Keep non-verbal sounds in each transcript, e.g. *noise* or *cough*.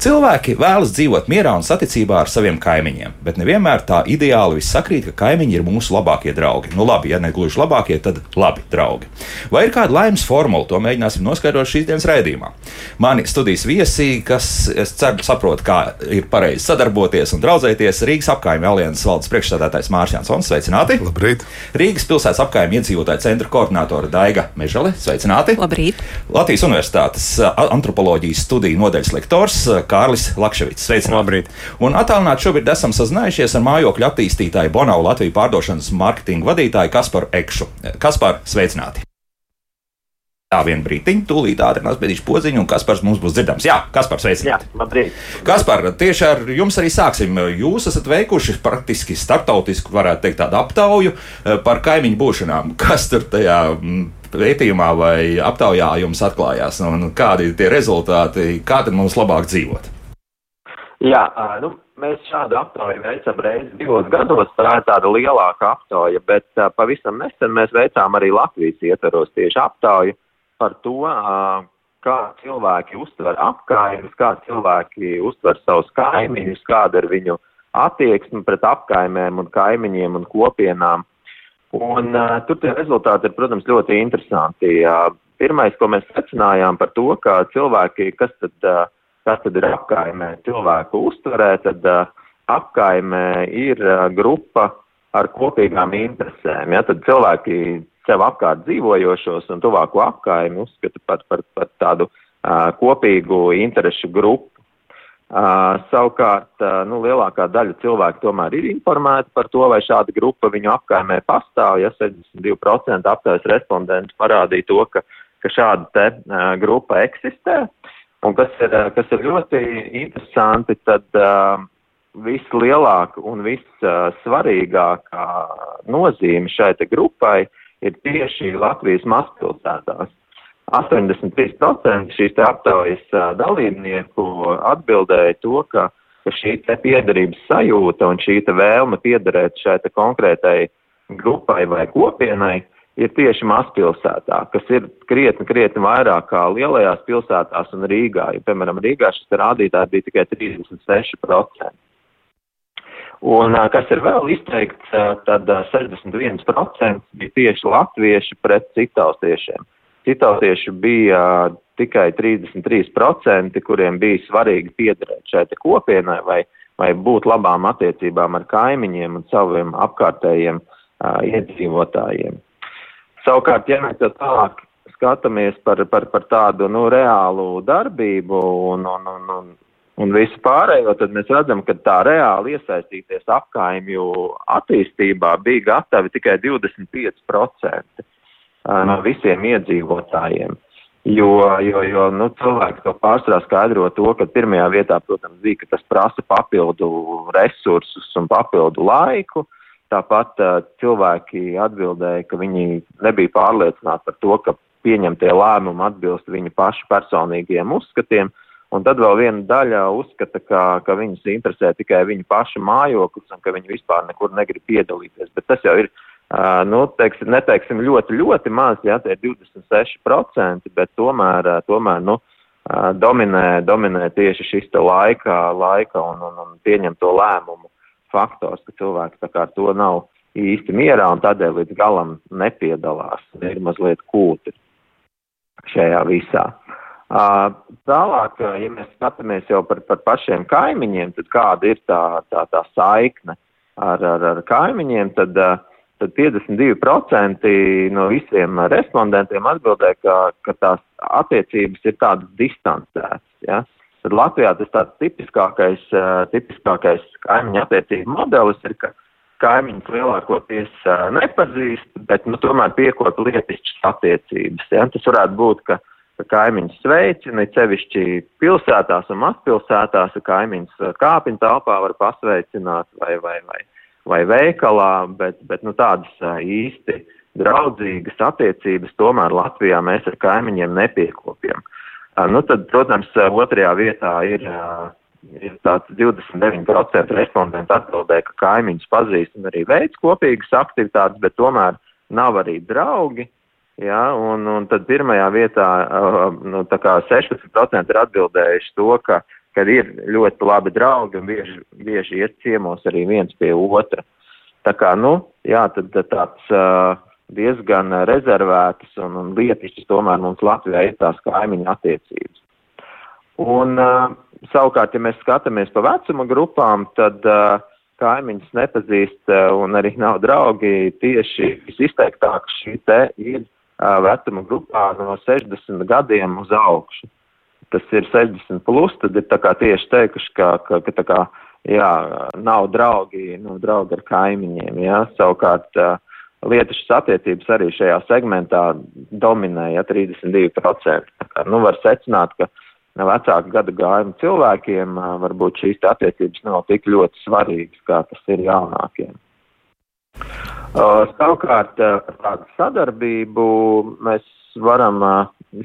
Cilvēki vēlas dzīvot mierā un saticībā ar saviem kaimiņiem, bet nevienmēr tā ideāli viss sakrīt, ka kaimiņi ir mūsu labākie draugi. Nu, labi, ja ne gluži labākie, tad labi draugi. Vai ir kāda laimes formula? To mēģināsim noskaidrot šīs dienas raidījumā. Mani studijas viesi, kas, es ceru, saprot, kā ir pareizi sadarboties un draudzēties, Rīgas apkaimē alianses valdes priekšstādātājs Mārcis Jansons. Sveicināti! Labrīt! Rīgas pilsētas apkaimē iedzīvotāju centra koordinātore Daiga Mežale. Sveicināti! Labrīt! Latvijas Universitātes antropoloģijas studiju nodaļas lektors Kārlis Lakševits. Sveicināti! Labrīt! Un attālināti šobrīd esam sazinājušies ar mājokļu attīstītāju Bonau Latviju pārdošanas marketinga vadītāju Kasparu Ekšu. Kaspar, sveicināti! Tā vien brītiņu, tūlīt ātri nospēdīšu podziņu, un Kaspars mums būs dzirdams. Jā, Kaspars, sveicināti! Jā, labrīt! Kaspar, tieši ar jums arī sāksim. Jūs esat veikuši praktiski starptautisku, varētu teikt, tādu aptauju par kaimiņu būšanām. *laughs* Kas tur tajā pētījumā vai aptaujā jums atklājās, un kādi ir tie rezultāti, kā tad mums labāk dzīvot? Jā, nu, mēs šādu aptauju veicam reizi divos gados. Tā ir tāda lielāka aptauja, bet pavisam nesen mēs veicām arī Latvijas ietvaros tieši aptauju par to, kā cilvēki uztver apkaimes, kā cilvēki uztver savus kaimiņus, kāda ir viņu attieksme pret apkaimēm un kaimiņiem un kopienām. Un, uh, tur tie rezultāti ir, protams, ļoti interesanti. Uh, pirmais, ko mēs secinājām par to, ka cilvēki, kas tad, uh, kas tad ir apkaimē, cilvēku uztverē, tad uh, apkaimē ir uh, grupa ar kopīgām interesēm. Ja? Tad cilvēki sev apkārt dzīvojošos un tuvāko apkaimi uzskata par, par, par tādu uh, kopīgu interešu grupu. Uh, savukārt, uh, nu, lielākā daļa cilvēku tomēr ir informēta par to, vai šāda grupa viņu apkaimē pastāv. Ja 72% aptaujas respondentu parādīja to, ka, ka šāda te uh, grupa eksistē. Un kas ir, kas ir ļoti interesanti, tad uh, vislielākā un vissvarīgākā nozīme šai grupai ir tieši Latvijas mazpilsētās. 83% šīs aptaujas dalībnieku atbildēja to, ka, ka šī piederības sajūta un šī vēlme piederēt šai konkrētai grupai vai kopienai ir tieši mazpilsētā, kas ir krietni, krietni vairāk kā lielajās pilsētās un Rīgā. Jo, piemēram, Rīgā šis rādītājs bija tikai 36%. Un, kas ir vēl izteikts, tad 61% bija tieši latvieši pret citaustiešiem. Citautieši bija tikai 33%, kuriem bija svarīgi piederēt šai kopienai vai, vai būt labām attiecībām ar kaimiņiem un saviem apkārtējiem uh, iedzīvotājiem. Savukārt, ja mēs tālāk skatāmies par, par, par tādu nu, reālu darbību un, un, un, un un visu pārējo, tad mēs redzam, ka tā reāli iesaistīties apkaimju attīstībā bija gatavi tikai 25% no visiem iedzīvotājiem. Jo, jo, jo nu, cilvēki to pārsvarā skaidro to, ka pirmajā vietā, protams, bija, ka tas prasa papildu resursus un papildu laiku. Tāpat uh, cilvēki atbildēja, ka viņi nebija pārliecināti par to, ka pieņemtie lēmumi atbilst viņu pašu personīgiem uzskatiem. Uh, Un tad vēl viena daļa uzskata, ka, ka viņus interesē tikai viņu pašu mājoklis un ka viņi vispār nekur negrib piedalīties. Bet tas jau ir, nu, teiksim, neteiksim ļoti, ļoti maz, ja tie ir 26%, bet tomēr, tomēr nu, dominē, dominē tieši šis laika, laika un, un, un pieņemto lēmumu faktors, ka cilvēki tā kā to nav īsti mierā un tādēļ līdz galam nepiedalās, ir mazliet kūti šajā visā. Tālāk, ja mēs skatāmies jau par, par pašiem kaimiņiem, tad kāda ir tā, tā, tā saikne ar, ar, ar kaimiņiem, tad, tad 52% no visiem respondentiem atbildēja, ka, ka tās attiecības ir tādas distancētas. Ja? Tad Latvijā tas tāds tipiskākais, tipiskākais kaimiņu attiecību modelis ir, ka kaimiņus lielākoties nepazīst, bet nu, tomēr piekopja lietišķas attiecības. Ja? Tas varētu būt, ka ka kaimiņš sveicina, cevišķi pilsētās un mazpilsētās, ka kaimiņš kāpiņu telpā var pasveicināt vai, vai, vai, vai veikalā, bet, bet nu, tādas īsti draudzīgas attiecības tomēr Latvijā mēs ar kaimiņiem nepiekopjam. Nu, tad, protams, otrajā vietā ir, ir tāds 29% respondentu atbildēja, ka kaimiņus pazīst un arī veids kopīgas aktivitātes, bet tomēr nav arī draugi Ja, un, un tad pirmajā vietā nu, 16% ir atbildējuši to, ka, ka ir ļoti labi draugi un bieži, bieži iet ciemos arī viens pie otra. Tā kā, nu, jā, tad, tad tāds diezgan rezervētas un, un lietišķas tomēr mums Latvijā ir tās kaimiņu attiecības. Un savukārt, ja mēs skatāmies pa vecuma grupām, tad uh, kaimiņus nepazīst un arī nav draugi, tieši visizteiktāk šī te ir vecuma grupā no 60 gadiem uz augšu. Tas ir 60 plus, tad ir tieši teikuši, ka, ka, ka kā, jā, nav draugi, nu, draugi ar kaimiņiem, jā, savukārt lietišas attiecības arī šajā segmentā dominēja 32%. Tā kā, nu, var secināt, ka vecāku gadu gājumu cilvēkiem varbūt šīs attiecības nav tik ļoti svarīgas, kā tas ir jaunākiem. Savukārt par tādu sadarbību mēs varam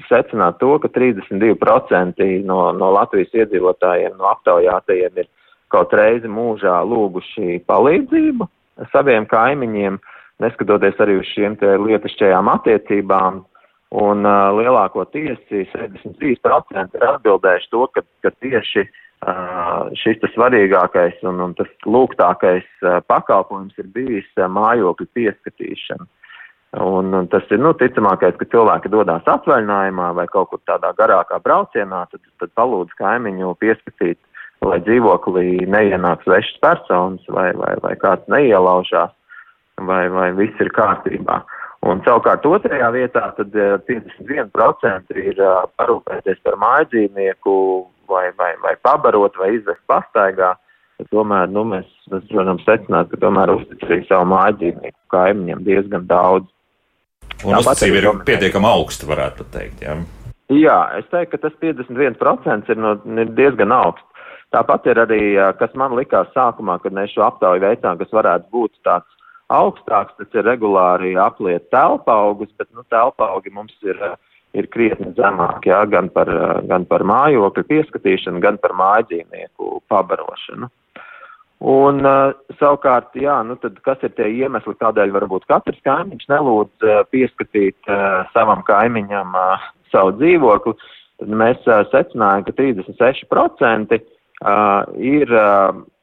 secināt to, ka 32% no, no Latvijas iedzīvotājiem, no aptaujātajiem ir kaut reizi mūžā lūguši palīdzību saviem kaimiņiem, neskatoties arī uz šiem te lietišķajām attiecībām. Un uh, lielākoties 63% ir atbildējuši to, ka, ka tieši uh, šis svarīgākais un, un tas lūgtākais pakalpojums ir bijis mājokļu pieskatīšana. Un, un tas ir, nu, ticamākais, ka cilvēki dodas atvaļinājumā vai kaut kur tādā garākā braucienā, tad, tad palūdz kaimiņu pieskatīt, lai dzīvoklī neienāk svešas personas vai, vai, vai kāds neielaužās vai, vai viss ir kārtībā. Un savukārt otrajā vietā tad 51% eh, ir uh, parūpēties par mājdzīvnieku vai, vai, vai pabarot vai izvest pastaigā. Tomēr nu, mēs, mēs varam secināt, ka tomēr uzticīgi savu mājdzīvnieku kaimiņiem diezgan daudz. Un uzticība ir pietiekami augsta, varētu pat teikt. Jā. jā, es teiktu, ka tas 51% ir, no, ir diezgan augsts. Tāpat ir arī, kas man likās sākumā, kad mēs šo aptauju veicām, kas varētu būt tāds augstāks, tas ir regulāri apliet telpa augus, bet nu, telpa augi mums ir, ir krietni zemāk, jā, gan par, gan par mājokļu pieskatīšanu, gan par mājdzīvnieku pabarošanu. Un uh, savukārt, jā, nu tad kas ir tie iemesli, kādēļ varbūt katrs kaimiņš nelūdz pieskatīt savam kaimiņam savu dzīvokli, tad mēs secinājām, ka 36% uh, ir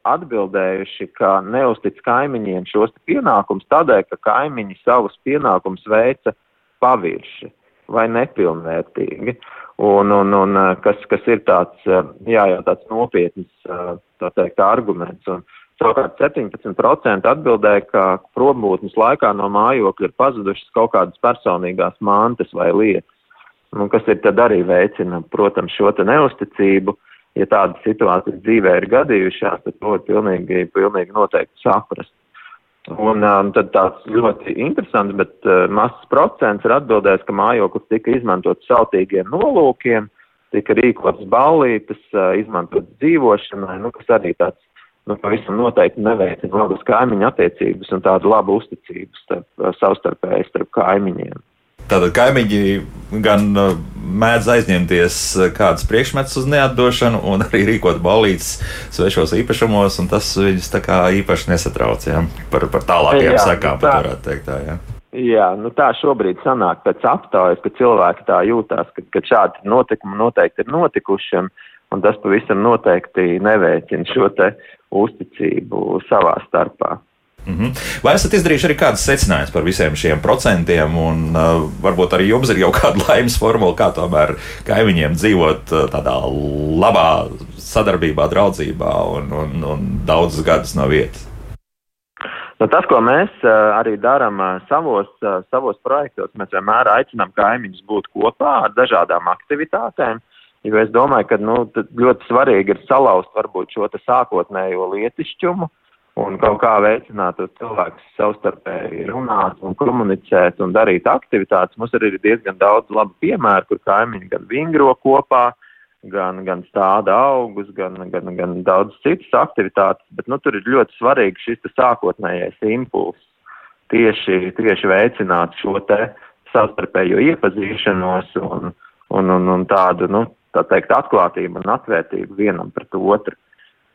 atbildējuši, ka neuztic kaimiņiem šos pienākumus tādēļ, ka kaimiņi savus pienākumus veica pavirši vai nepilnvērtīgi. Un, un, un kas, kas ir tāds, jā, jā, tāds nopietns, tā teikt, arguments. Un, Savukārt 17% atbildēja, ka prombūtnes laikā no mājokļa ir pazudušas kaut kādas personīgās mantas vai lietas, un kas ir tad arī veicina, protams, šo neusticību. Uh, ja tādas situācijas dzīvē ir gadījušās, tad to ir pilnīgi, pilnīgi noteikti saprast. Un um, tad tāds ļoti interesants, bet uh, mazs procents ir atbildējis, ka mājoklis tika izmantots sautīgiem nolūkiem, tika rīkots ballītes, uh, izmantots dzīvošanai, nu, kas arī tāds, nu, pavisam noteikti neveicina labas kaimiņu attiecības un tādu labu uzticību starp, savstarpēji starp kaimiņiem. Tātad kaimiņi gan uh, mēdz aizņemties uh, kādas priekšmetus uz neatdošanu, un arī rīkot balīdzes svešos īpašumos, un tas viņus tā kā īpaši nesatrauc ja? par, par tālākajām sekām, pat varētu teikt tā. Ja? Jā, nu tā šobrīd sanāk pēc aptaujas, ka cilvēki tā jūtās, ka, ka šādi notikumi noteikti ir notikuši, un, un tas pavisam noteikti neveicina šo te uzticību savā starpā. Mm -hmm. Vai esat izdarījuši arī kādas secinājumus par visiem šiem procentiem, un uh, varbūt arī jums ir jau kāda *laughs* laimes formula, kā tomēr kaimiņiem dzīvot uh, tādā labā sadarbībā, draudzībā un, un, un daudzus gadus no vietas? Nu, tas, ko mēs uh, arī darām uh, savos, uh, savos projektos, mēs vienmēr aicinām kaimiņus būt kopā ar dažādām aktivitātēm. Jo es domāju, ka nu, ļoti svarīgi ir salauzt varbūt šo sākotnējo lietišķumu, uh, un kaut kā veicināt cilvēkus savstarpēji runāt un komunicēt un darīt aktivitātes. Mums arī ir diezgan daudz labu piemēru, kur kaimiņi gan vingro kopā, gan, gan stāda augus, gan, gan, gan daudz citas aktivitātes, bet nu, tur ir ļoti svarīgi šis sākotnējais impulss tieši, tieši veicināt šo te savstarpējo iepazīšanos un, un, un, un tādu, nu, tā teikt, atklātību un atvērtību vienam pret otru.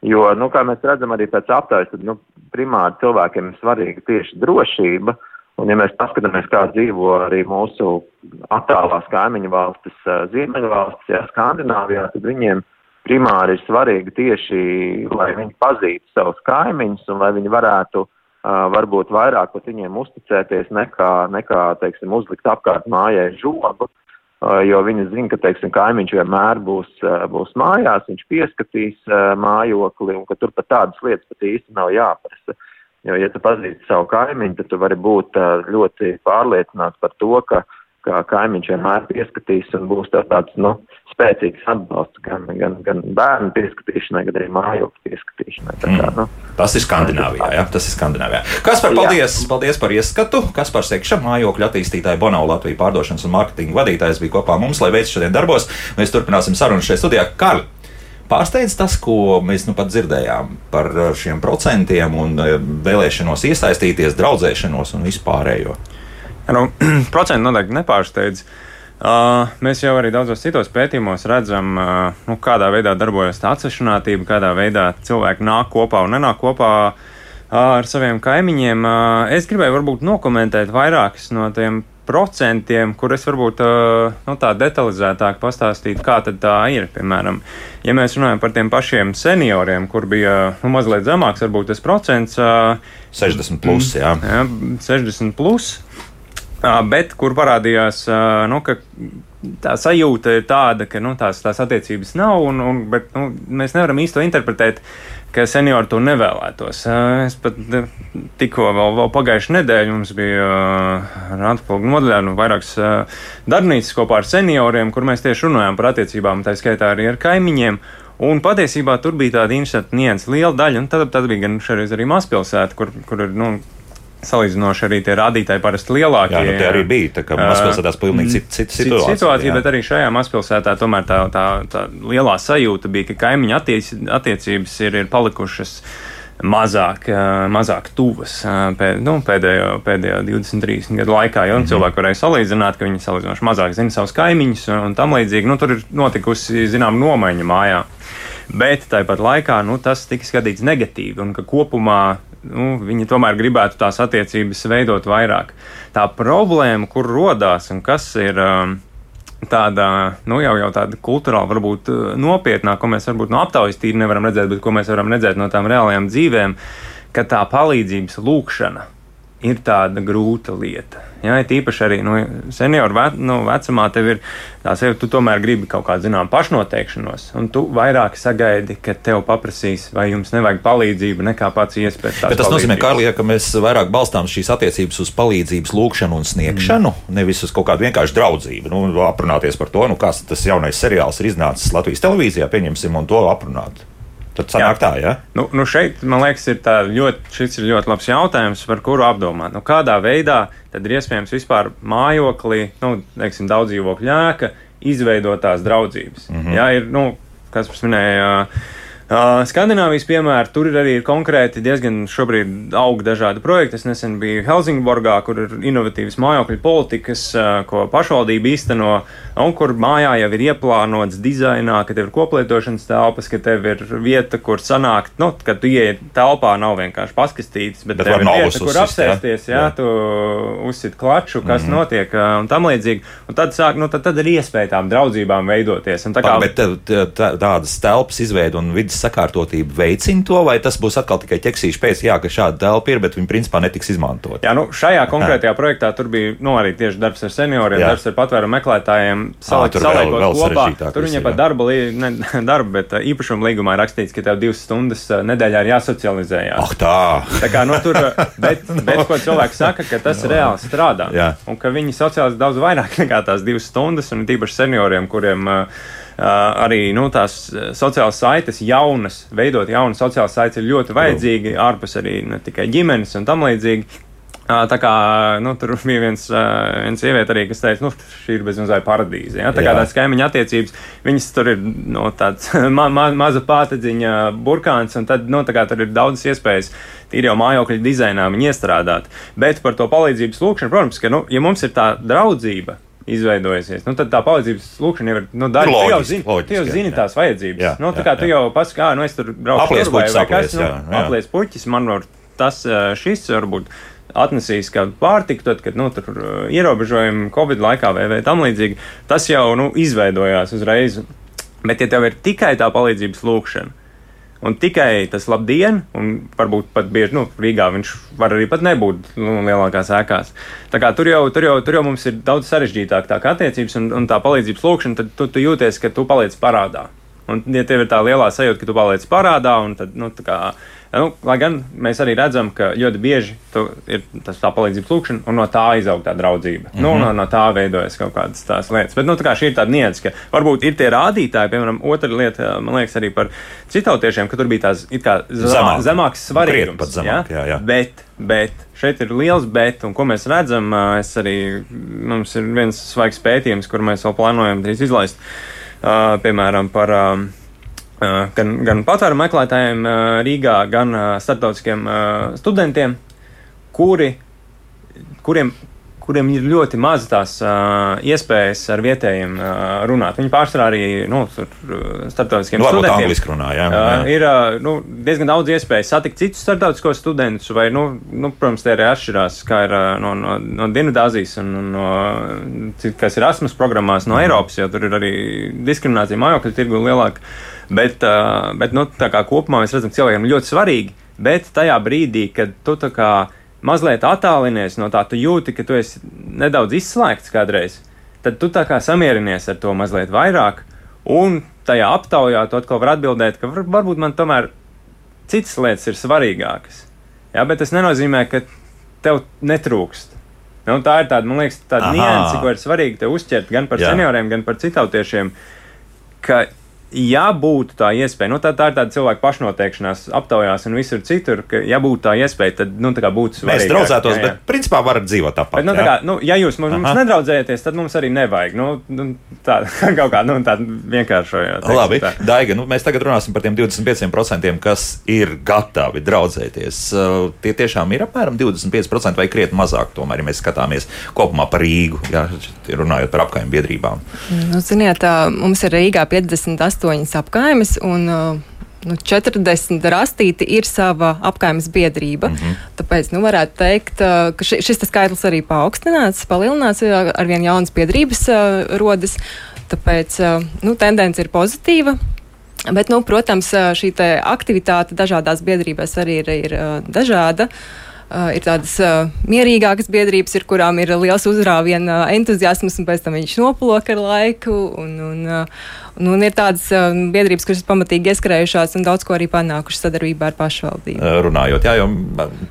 Jo, nu, kā mēs redzam arī pēc aptaujas, tad nu, primāri cilvēkiem ir svarīga tieši drošība. Un, ja mēs paskatāmies, kā dzīvo arī mūsu attālās kaimiņu valstis, Ziemeļvalstis, jā, Skandināvijā, tad viņiem primāri ir svarīgi tieši, lai viņi pazītu savus kaimiņus un lai viņi varētu uh, varbūt vairāk pat viņiem uzticēties nekā, nekā teiksim, uzlikt apkārt mājai žogu, jo viņi zina, ka, teiksim, kaimiņš vienmēr būs, uh, būs mājās, viņš pieskatīs mājokli un ka tur pat tādas lietas pat īsti nav jāprasa. Jo, ja tu pazīsti savu kaimiņu, tad tu vari būt ļoti pārliecināts par to, ka, ka kaimiņš vienmēr pieskatīs un būs tāds, nu, spēcīgs atbalsts gan, gan, gan bērnu pieskatīšanai, gan arī mājokļu pieskatīšanai. Tā kā, nu, tas ir Skandināvijā. Ja? Tas ir Skandināvijā. Kas par paldies, jā. paldies par ieskatu? Kas par sekša mājokļu attīstītāju Bonau Latviju pārdošanas un mārketinga vadītājs bija kopā mums, lai veids šodien darbos. Mēs turpināsim sarunu šajā studijā. Karli! Pārsteidz tas, ko mēs nu pat dzirdējām par šiem procentiem un e, vēlēšanos iesaistīties, draudzēšanos un vispārējo. Nu, *clears throat* procenti noteikti nepārsteidz. Uh, mēs jau arī daudzos citos pētījumos redzam, uh, nu, kādā veidā darbojas tā atsevišķinātība, kādā veidā cilvēki nāk kopā un nenāk kopā uh, ar saviem kaimiņiem. Uh, es gribēju varbūt nokomentēt vairākas no tiem procentiem, kur es varbūt nu, tā detalizētāk pastāstītu, kā tā ir. Piemēram, ja mēs runājam par tiem pašiem senioriem, kur bija nu, mazliet zemāks, varbūt tas procents. 60 plus, jā. jā 60 plus. Bet kur parādījās, nu, ka tā sajūta ir tāda, ka nu, tās, tās attiecības nav, un, un, bet nu, mēs nevaram īsti interpretēt, ka seniori to nevēlētos. Es pat tikko vēl, vēl pagājušajā nedēļā mums bija Rāntpilsnes nodaļā nu, vairākas darbnīcas kopā ar senioriem, kur mēs tieši runājām par attiecībām, tā skaitā arī ar kaimiņiem. Un patiesībā tur bija tāda interesanta nianses liela daļa, un tad, tad bija gan šoreiz arī mazpilsēta, kur, kur ir nu, Salīdzinoši arī tie rādītāji parasti lielākie. Jā, nu, tie arī bija. Tā kā mazpilsētās pilnīgi cita, cita situācija. situācija bet arī šajā mazpilsētā tomēr tā, tā, tā lielā sajūta bija, ka kaimiņu attiec, attiecības ir, ir palikušas mazāk, mazāk tuvas pēd, nu, pēdējo, pēdējo 20, 30 gadu laikā. Jo mm -hmm. cilvēki varēja salīdzināt, ka viņi salīdzinoši mazāk zina savus kaimiņus un, un tam līdzīgi. Nu, tur ir notikusi, zinām, nomaiņa mājā. Bet tāpat laikā nu, tas tika skatīts negatīvi un ka kopumā nu, viņi tomēr gribētu tās attiecības veidot vairāk. Tā problēma, kur rodās un kas ir. Um, tāda, nu, jau, jau tāda kultūrāla, varbūt uh, nopietnā, ko mēs varbūt no aptaujas tīri nevaram redzēt, bet ko mēs varam redzēt no tām reālajām dzīvēm, ka tā palīdzības lūkšana ir tāda grūta lieta. Jā, ja, tīpaši arī nu, senioru ve, nu, vecumā tev ir tā sevi, tu tomēr gribi kaut kādu zinām pašnoteikšanos, un tu vairāk sagaidi, ka tev paprasīs, vai jums nevajag palīdzību, nekā pats iespējas. Bet tas nozīmē, Kārlija, ka mēs vairāk balstām šīs attiecības uz palīdzības lūgšanu un sniegšanu, mm. nevis uz kaut kādu vienkāršu draudzību. Nu, aprunāties par to, nu, kāds tas jaunais seriāls ir iznācis Latvijas televīzijā, pieņemsim, un to aprunāt. Tad sanāk tā, ja? Nu, nu šeit, man liekas, ir ļoti, šis ir ļoti labs jautājums, par kuru apdomāt. Nu, kādā veidā tad ir iespējams vispār mājoklī, nu, teiksim, daudz dzīvokļu ēka, izveidot tās draudzības? Mm -hmm. Jā, ir, nu, kas minēja. Uh, Uh, Skandināvijas piemēra, tur ir arī konkrēti diezgan šobrīd aug dažādi projekti. Es nesen biju Helsingborgā, kur ir inovatīvas mājokļu politikas, uh, ko pašvaldība īsteno, un kur mājā jau ir ieplānots dizainā, ka tev ir koplietošanas telpas, ka tev ir vieta, kur sanākt, nu, ka tu ieej telpā, nav vienkārši paskastīts, bet, bet tev ir vieta, kur apsēsties, jā, jā, tu uzsit klaču, kas mm -hmm. notiek uh, un tam līdzīgi. Un tad sāk, nu, tad, tad ir iespēja tām draudzībām veidoties. Tā kā... Bet tādas telpas izveida un vidas sakārtotība veicina to, vai tas būs atkal tikai ķeksīši pēc, jā, ka šāda telpa ir, bet viņi principā netiks izmantot. Jā, nu šajā konkrētajā jā. projektā tur bija nu, arī tieši darbs ar senioriem, jā. darbs ar patvērumu meklētājiem, salikt, saliekot vēl, vēl kopā. Tur viņa pat darba, ne, *laughs* darba, bet īpašuma līgumā rakstīts, ka tev divas stundas nedēļā ir jāsocializējās. Ah, tā! tā kā, nu, tur, bet, *laughs* bet ko cilvēks saka, ka tas reāli strādā. Jā. Un ka viņi socializē daudz vairāk *laughs* nekā tās divas stundas, un tīpaši senioriem, kuriem uh, arī nu, tās sociālās saites, jaunas, veidot jaunas sociālās saites ir ļoti vajadzīgi, ārpus arī ne tikai ģimenes un tam līdzīgi. Tā kā nu, tur *laughs* bija viens, viens sieviete arī, kas teica, nu, šī ir bezmazliet paradīze. Ja? Tā kā tādas kaimiņa attiecības, viņas tur ir nu, tāds *laughs* ma, ma, maza pātedziņa burkāns, un tad nu, tur ir daudzas iespējas tīri jau mājokļa dizainā viņu iestrādāt. Bet par to palīdzības lūkšanu, protams, ka, nu, ja mums ir tā draudzība, izveidojusies. Nu, tad tā palīdzības lūkšana jau ir nu, daļa no tā, zini, loģiski, jau zini jā. tās vajadzības. Jā, nu, tā kā jā, tu jau pats kā, nu, es tur braucu aplies puķis, vai kas, nu, aplies puķis, man var tas, šis varbūt atnesīs kādu pārtiku, tad, kad nu, tur ierobežojumi Covid laikā vai, vai tam līdzīgi, tas jau nu, izveidojās uzreiz. Bet, ja tev ir tikai tā palīdzības lūkšana, Un tikai tas labdien, un varbūt pat bieži nu, Rīgā viņš var arī pat nebūt nu, lielākās ēkās. Tā kā tur jau, tur jau, tur jau mums ir daudz sarežģītāk tā kā attiecības un, un tā palīdzības lūkšana, tad tu, tu jūties, ka tu paliec parādā. Un, ja tev ir tā lielā sajūta, ka tu paliec parādā, un tad, nu, tā kā Nu, lai gan mēs arī redzam, ka ļoti bieži ir tas tā palīdzības lūkšana, un no tā izaug tā draudzība. Mm -hmm. nu, no, no tā veidojas kaut kādas tās lietas. Bet nu, tā šī ir tāda nianses, ka varbūt ir tie rādītāji, piemēram, otra lieta, man liekas, arī par citautiešiem, ka tur bija tās zemāk, zemāks svarīgums. Zemāk, jā? Jā, jā. Bet, bet šeit ir liels bet, un ko mēs redzam, es arī, mums ir viens svaigs pētījums, kur mēs vēl plānojam drīz izlaist, uh, piemēram, par. Uh, gan, gan patvērumu meklētājiem Rīgā, gan starptautiskiem studentiem, kuri, kuriem, kuriem ir ļoti maz tās uh, iespējas ar vietējiem uh, runāt. Viņi pārsvarā arī nu, starptautiskiem nu, studentiem. Runā, jā, jā. Uh, ir uh, nu, diezgan daudz iespēju satikt citus starptautiskos studentus, vai, nu, nu, protams, tie arī atšķirās, kā ir uh, no, no, no Dienvidāzijas un no, kas ir Erasmus programmās no mm. Eiropas, jo tur ir arī diskriminācija mājokļu tirgu lielāka. Bet, uh, bet nu, kopumā mēs redzam, cilvēkiem ļoti svarīgi. Bet tajā brīdī, kad tu kā, mazliet attālinies no tā, tu jūti, ka tu esi nedaudz izslēgts kādreiz, tad tu tā kā samierinies ar to mazliet vairāk. Un tajā aptaujā tu atkal vari atbildēt, ka var, varbūt man tomēr citas lietas ir svarīgākas. Jā, bet tas nenozīmē, ka tev netrūkst. Nu, tā ir tāda, man liekas, tāda nianse, ko ir svarīgi te uzķert gan par Jā. senioriem, gan par citautiešiem. Ka ja būtu tā iespēja, nu, tā, tā ir tāda cilvēka pašnoteikšanās aptaujās un visur citur, ka, ja būtu tā iespēja, tad, nu, tā kā būtu svarīgi. Mēs draudzētos, jā, jā. bet, principā, varat dzīvot tāpat. Bet, nu, tā kā, nu, ja jūs mums, mums nedraudzējaties, tad mums arī nevajag. Nu, nu tā *laughs* kaut kā, nu, tā vienkāršojot. Labi, tā. Daiga, nu, mēs tagad runāsim par tiem 25%, kas ir gatavi draudzēties. Uh, tie tiešām ir apmēram 25% vai krietni mazāk, tomēr, ja mēs skatāmies kopumā par Rīgu, jā, runājot par apkaimju biedrībām. Nu, ziniet, mums ir Rīgā 58 astoņas. Un, uh, nu, 40 rastīti ir sava apgājumas biedrība. Mm -hmm. Tāpēc nu, varētu teikt, uh, ka šis skaitlis arī paaugstināts, palielināts, ar vien jaunas biedrības uh, rodas. Tāpēc nu, tendence ir pozitīva. Bet, nu, protams, šī aktivitāte dažādās biedrībās arī ir, ir dažāda. Uh, Uh, ir tādas uh, mierīgākas biedrības, ir, kurām ir liels uzrāviena uh, entuziasms, un pēc tam viņš noplok ar laiku. Un, un, uh, un ir tādas uh, biedrības, kuras pamatīgi ieskrējušās un daudz ko arī panākušas sadarbībā ar pašvaldību. Uh, runājot, jā, jo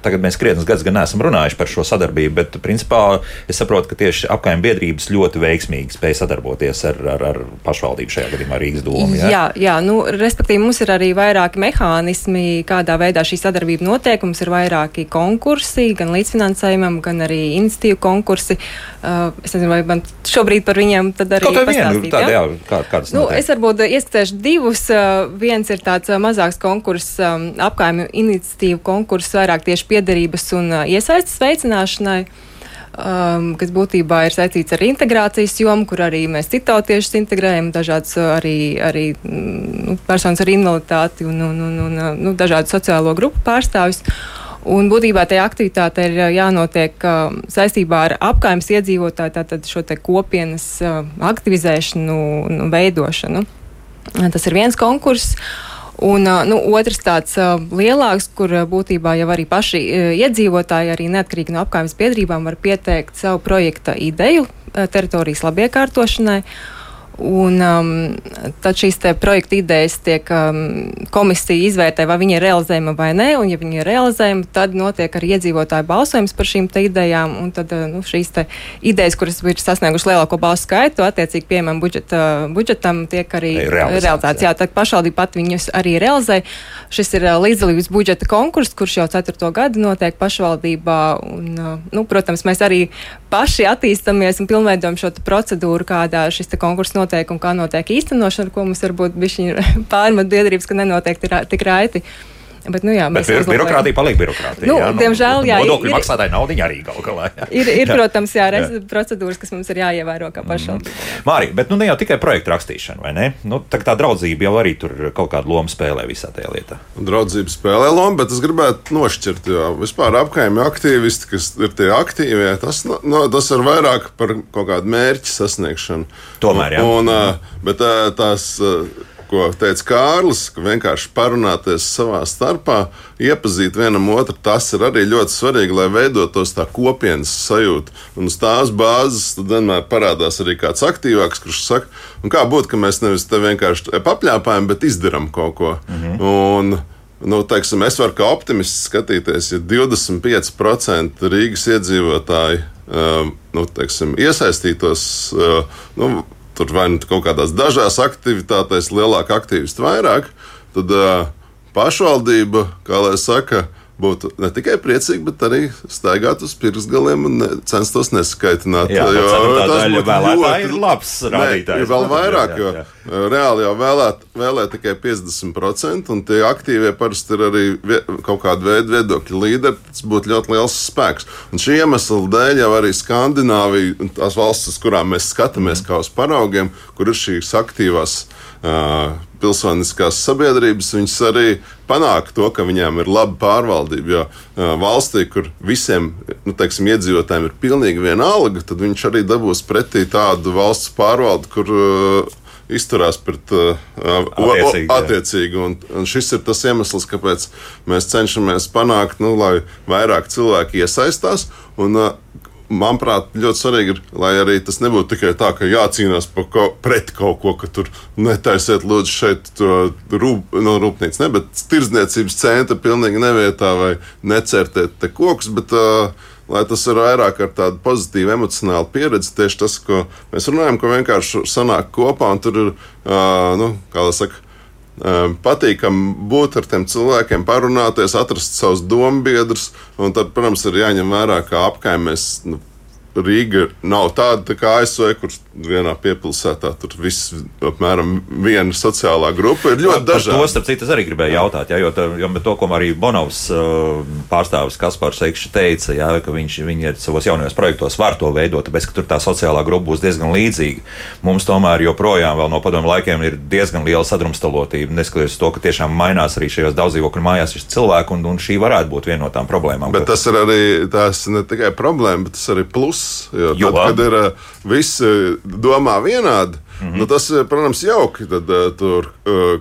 tagad mēs krietnes gadus gan neesam runājuši par šo sadarbību, bet principā es saprotu, ka tieši apkaimē biedrības ļoti veiksmīgi spēj sadarboties ar, ar, ar pašvaldību šajā gadījumā Rīgas domu. Jā, jā, jā nu, respektīvi mums ir arī vairāki mehānismi, kādā veidā šī sadarbība notiek. Mums ir vairāki konkursi gan līdzfinansējumam, gan arī iniciatīvu konkursi. Uh, es nezinu, vai man šobrīd par viņiem tad arī ir pastāstīt. Tāda, jā, kā, kādas nu, es varbūt ieskatēšu divus. Uh, viens ir tāds uh, mazāks konkurss, um, apkaimju iniciatīvu konkurss vairāk tieši piederības un uh, iesaistas veicināšanai. Um, kas būtībā ir saistīts ar integrācijas jomu, kur arī mēs citautiešus integrējam, dažādas uh, arī, arī mm, nu, personas ar invaliditāti un, un, un, un nu, dažādu sociālo grupu pārstāvjus. Un būtībā tajā aktivitāte ir jānotiek uh, saistībā ar apkaimes iedzīvotāju, tātad šo kopienas uh, aktivizēšanu un veidošanu. Tas ir viens konkurss. Un nu, otrs tāds lielāks, kur būtībā jau arī paši iedzīvotāji, arī neatkarīgi no apgājumas biedrībām, var pieteikt savu projekta ideju teritorijas labiekārtošanai. Uh, Un um, tad šīs projekta idejas tiek um, komisija izvērtē, vai viņi ir realizējama vai nē. Un, ja viņi ir realizējama, tad notiek arī iedzīvotāju balsojums par šīm idejām. Un tad uh, nu, šīs idejas, kuras ir sasniegušas lielāko balsu skaitu, attiecīgi pieejamam budžeta, budžetam, tiek arī realizētas. Jā, tad pašvaldība pat viņus arī realizē. Šis ir uh, līdzdalības budžeta konkurss, kurš jau ceturto gadu notiek pašvaldībā. Un, uh, nu, protams, mēs arī paši attīstamies un pilnveidojam šo procedūru, kādā šis konkurss notiek notiek un kā notiek īstenošana, ko mums varbūt bija *laughs* pārmet biedrības, ka nenotiek tik raiti. Bet, nu, jā, Bet uzlabojam. birokrātija paliek birokrātija. Nu, jā, diemžēl, jā, Nodokļu ir- maksātāji naudiņa arī galā. jā. *laughs* Ir, ir Jā. protams, jā, rez, procedūras, kas mums ir jāievēro kā pašvaldībai. Mārija, bet nu ne jau tikai projektu rakstīšana, vai ne? Nu, tā, tā draudzība jau arī tur kaut kādu lomu spēlē visā tajā lietā. Draudzība spēlē lomu, bet es gribētu nošķirt, jo vispār apkaimē aktīvisti, kas ir tie aktīvie, tas, no, no, tas ir vairāk par kaut kādu mērķu sasniegšanu. Tomēr, jā. Un, bet tās, ko teica Kārlis, ka vienkārši parunāties savā starpā, iepazīt vienam otru, tas ir arī ļoti svarīgi, lai veidotos tā kopienas sajūta. Un uz tās bāzes tad vienmēr parādās arī kāds aktīvāks, kurš saka, kā būtu, ka mēs nevis te vienkārši papļāpājam, bet izdarām kaut ko. Mhm. Un, Nu, teiksim, es varu kā optimists skatīties, ja 25% Rīgas iedzīvotāji uh, nu, teiksim, iesaistītos uh, nu, tur vai nu kaut kādās dažās aktivitātēs, lielāka aktīvisti vairāk, tad uh, pašvaldība, kā lai saka, būtu ne tikai priecīga, bet arī staigāt uz pirkstgaliem un ne, censtos neskaitināt. Jā, jo ceturtā tas būtu ļoti- labs rādītājs. Ir vēl vairāk, jā, jo jā. uh, reāli jau vēlēt, vēlē tikai 50%, un tie aktīvie parasti ir arī vie, kaut kāda veida viedokļu līderi. Tas būtu ļoti liels spēks. Un šī iemesla dēļ jau arī Skandināvija un tās valstis, kurām mēs skatāmies kā uz paraugiem, kur ir šīs aktīvās. Uh, Pilsoniskās sabiedrības viņas arī panāk to, ka viņām ir laba pārvaldība. Jo uh, valstī, kur visiem nu, teiksim, iedzīvotājiem ir pilnīgi vienalga, tad viņš arī dabūs pretī tādu valsts pārvaldi, kur uh, izturās pret uh, Attiecīgi, jā. attiecīgi. Un, un šis ir tas iemesls, kāpēc mēs cenšamies panākt, nu, lai vairāk cilvēki iesaistās. Un, uh, Manuprāt, ļoti svarīgi ir, lai arī tas nebūtu tikai tā, ka jācīnās ko, pret kaut ko, ka tur netaisiet, lūdzu, šeit rūp, no rūpnīcas, ne, bet tirdzniecības centra pilnīgi nevietā vai necertiet te kokus, bet uh, lai tas ir vairāk ar tādu pozitīvu emocionālu pieredzi. Tieši tas, ko mēs runājam, ka vienkārši sanāk kopā un tur ir, uh, nu, kā lai saka, patīkami būt ar tiem cilvēkiem, parunāties, atrast savus domu biedrus. Un tad, protams, ir jāņem vērā, ka apkaimēs nu, Rīga nav tāda tā kā ASV, kur vienā piepilsētā tur viss apmēram viena sociālā grupa ir ļoti Par to, dažāda. starp citu, es arī gribēju jautāt, jā, jo, tā, jo to, ko arī Bonovs uh, pārstāvis Kaspars Ekšs teica, jā, ka viņš viņi ir savos jaunajos projektos var to veidot, tāpēc, ka tur tā sociālā grupa būs diezgan līdzīga. Mums tomēr joprojām vēl no padomu laikiem ir diezgan liela sadrumstalotība, neskatoties to, ka tiešām mainās arī šajos daudzdzīvokļu mājās šis cilvēks, un, un šī varētu būt viena no tām problēmām. Bet tas ir arī tas ne tikai problēma, bet tas arī pluss. Jo, Jo. tad, kad ir uh, viss uh, domā vienādi, mm -hmm. nu, tas, uh, protams, jauki. Tad tur,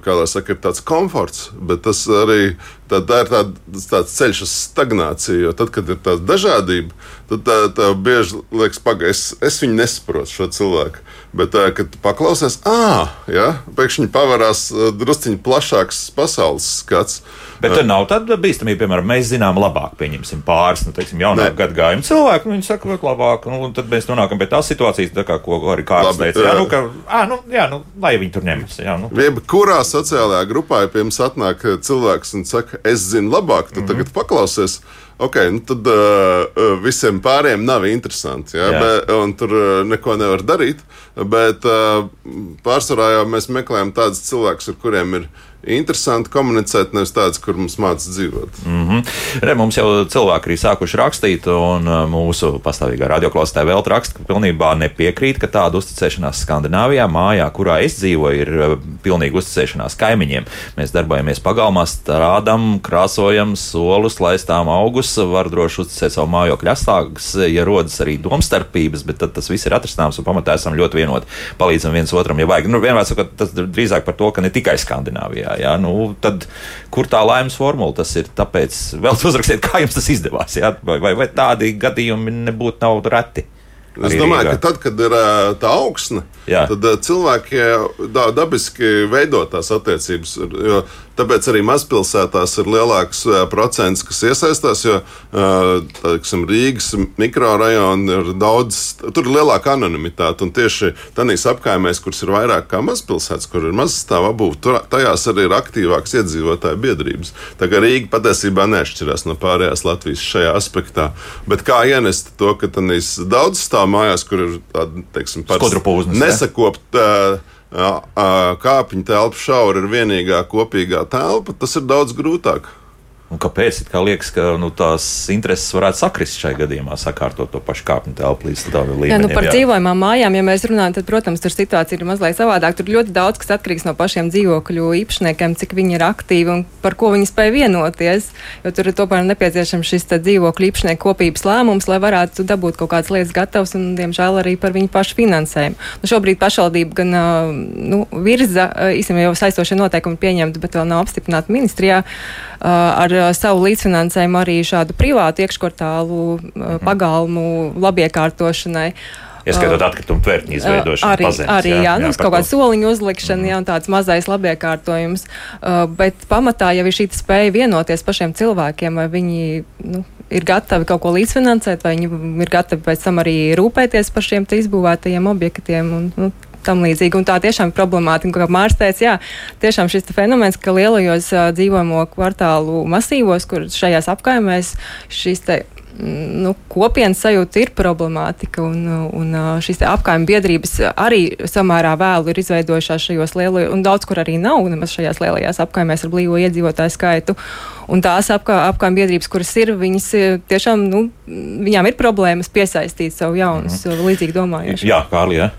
kā lai saka, ir tāds komforts, bet tas arī tā, tā ir tād, tāds ceļš uz stagnāciju. Jo tad, kad ir tāda dažādība, tad tā, tā bieži liekas, pagaidi, es, es viņu nesaprotu šo cilvēku. Bet, uh, kad tu paklausies, ah, ja, pēkšņi pavērās uh, drusciņš plašāks pasaules skats. Bet tur nav tāda bīstamība, piemēram, mēs zinām labāk, pieņemsim pāris, nu, teiksim, jaunāku Nē. gadu gājumu cilvēku, nu, viņi saka, vēl labāk, nu, un tad mēs nonākam pie tās situācijas, tā kā, ko arī Kārlis teica, jā, nu, ka, ā, nu, jā, nu, lai viņi tur ņemas, jā, nu. Jebkurā sociālajā grupā, ja pie jums atnāk cilvēks un saka, es zinu labāk, tad mm -hmm. tagad paklausies. Ok, nu tad uh, visiem pārējiem nav interesanti. Ja, bet, un tur uh, neko nevar darīt. Bet uh, pārsvarā jau mēs meklējam tādus cilvēkus, ar kuriem ir interesanti komunicēt, nevis tādus, kur mums mācās dzīvot. Mm -hmm. Re, mums jau cilvēki arī sākuši rakstīt, un uh, mūsu pastāvīgā radioklausītāja vēl raksta, ka pilnībā nepiekrīt, ka tāda uzticēšanās Skandināvijā, mājā, kurā es dzīvoju, ir uh, pilnīga uzticēšanās kaimiņiem. Mēs darbojamies pagalmā, strādājam, krāsojam solus, laistām augus, var droši uzticēt savu mājokļu astāgus, ja rodas arī domstarpības, bet tad tas viss ir atrastāms un pamatā esam ļoti vienoti. Palīdzam viens otram, ja vajag. Nu, vienmēr sakot, tas drīzāk par to, ka ne tikai Skandināvijā. Jā, nu, tad, kur tā laimes formula tas ir? Tāpēc vēl uzrakstiet, kā jums tas izdevās. Jā? Vai, vai, vai tādi gadījumi nebūtu nav reti? Es domāju, ka tad, kad ir tā augsne, Jā. tad cilvēki da, dabiski veido tās attiecības. Jo, tāpēc arī mazpilsētās ir lielāks ā, procents, kas iesaistās. Jo ā, teiksim, Rīgas mikrorajona ir daudz, tur ir lielāka anonimitāte. Un tieši tādās apkaimēs, kuras ir vairāk kā mazpilsētas, kur ir mazstāvā būvniecība, tajās arī ir aktīvākas iedzīvotāju biedrības. Tā kā Rīga patiesībā neatšķirās no pārējās Latvijas šajā aspektā. Bet kā ienest to, ka tādās daudz stāv mājās, kur ir tāda, teiksim, Skudru pūznes, ne? Kāpņu telpa šaura ir vienīgā kopīgā telpa, tas ir daudz grūtāk. Un kāpēc? Kā liekas, ka nu, tās intereses varētu sakrist šai gadījumā, sakārtot to pašu kāpņu telpu līdz tādam līmenim. Jā, nu par jā. dzīvojamām mājām, ja mēs runājam, tad, protams, tur situācija ir mazliet savādāk. Tur ļoti daudz kas atkarīgs no pašiem dzīvokļu īpašniekiem, cik viņi ir aktīvi un par ko viņi spēj vienoties. Jo tur ir tomēr nepieciešams šis dzīvokļu īpašnieku kopības lēmums, lai varētu dabūt kaut kādas lietas gatavas un, diemžēl, arī par viņu pašu finansējumu. Nu, šobrīd pašvaldība gan nu, virza, īstenībā jau saistošie noteikumi pieņemti, bet vēl nav apstiprināti ministrijā ar savu līdzfinansējumu arī šādu privātu iekškvartālu mhm. pagalmu labiekārtošanai. Ieskaitot atkritumu tvērtņu izveidošanu. Arī, pazemes, arī jā, jā, nu, kaut kāda soliņa uzlikšana, mm. jā, un tāds mazais labiekārtojums. Uh, bet pamatā jau ir šī spēja vienoties pašiem cilvēkiem, vai viņi nu, ir gatavi kaut ko līdzfinansēt, vai viņi ir gatavi pēc tam arī rūpēties par šiem izbūvētajiem objektiem. Un, nu, tam līdzīgi. Un tā tiešām ir problemātika. Kā Mārcis teica, jā, tiešām šis fenomens, ka lielajos dzīvojamo kvartālu masīvos, kur šajās apkaimēs šīs te nu, kopienas sajūta ir problemātika, un, un šīs apgājuma biedrības arī samērā vēlu ir izveidojušās šajos lielajos, un daudz kur arī nav nemaz šajās lielajās apgājumēs ar blīvo iedzīvotāju skaitu. Un tās apgājuma biedrības, kuras ir, viņas tiešām, nu, viņām ir problēmas piesaistīt savu jaunus, mm. līdzīgi domājušus. Jā, Kārli, jā.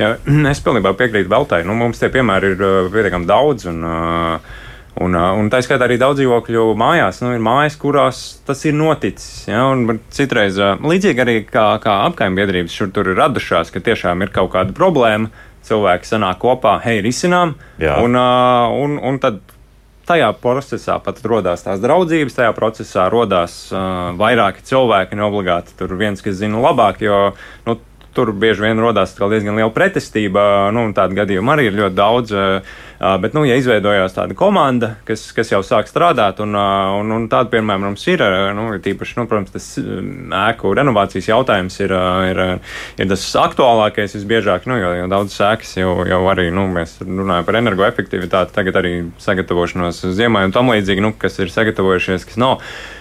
Jā, *clears throat* es pilnībā piekrītu Veltai. Nu, mums tie piemēri ir pietiekami daudz. Un, uh, Un, un tā skaitā arī daudz dzīvokļu mājās, nu, ir mājas, kurās tas ir noticis. Ja, un citreiz, līdzīgi arī kā, kā apkaimbiedrības šur tur ir radušās, ka tiešām ir kaut kāda problēma, cilvēki sanāk kopā, hei, risinām. Un, un, un tad tajā procesā pat radās tās draudzības, tajā procesā radās uh, vairāki cilvēki, ne obligāti tur viens, kas zina labāk, jo nu, tur bieži vien radās diezgan liela pretestība. Nu, tādu gadījumu arī ir ļoti daudz. Uh, Bet, nu, ja izveidojās tāda komanda, kas, kas jau sāk strādāt, un, un, un tāda, piemēram, mums ir, nu, tīpaši, nu, protams, tas ēku renovācijas jautājums ir, ir, ir tas aktuālākais visbiežāk, nu, jo, jo daudz sēkas jau, jau arī, nu, mēs runājam par energoefektivitāti, tagad arī sagatavošanos ziemai un tam līdzīgi, nu, kas ir sagatavojušies, kas nav. Uh,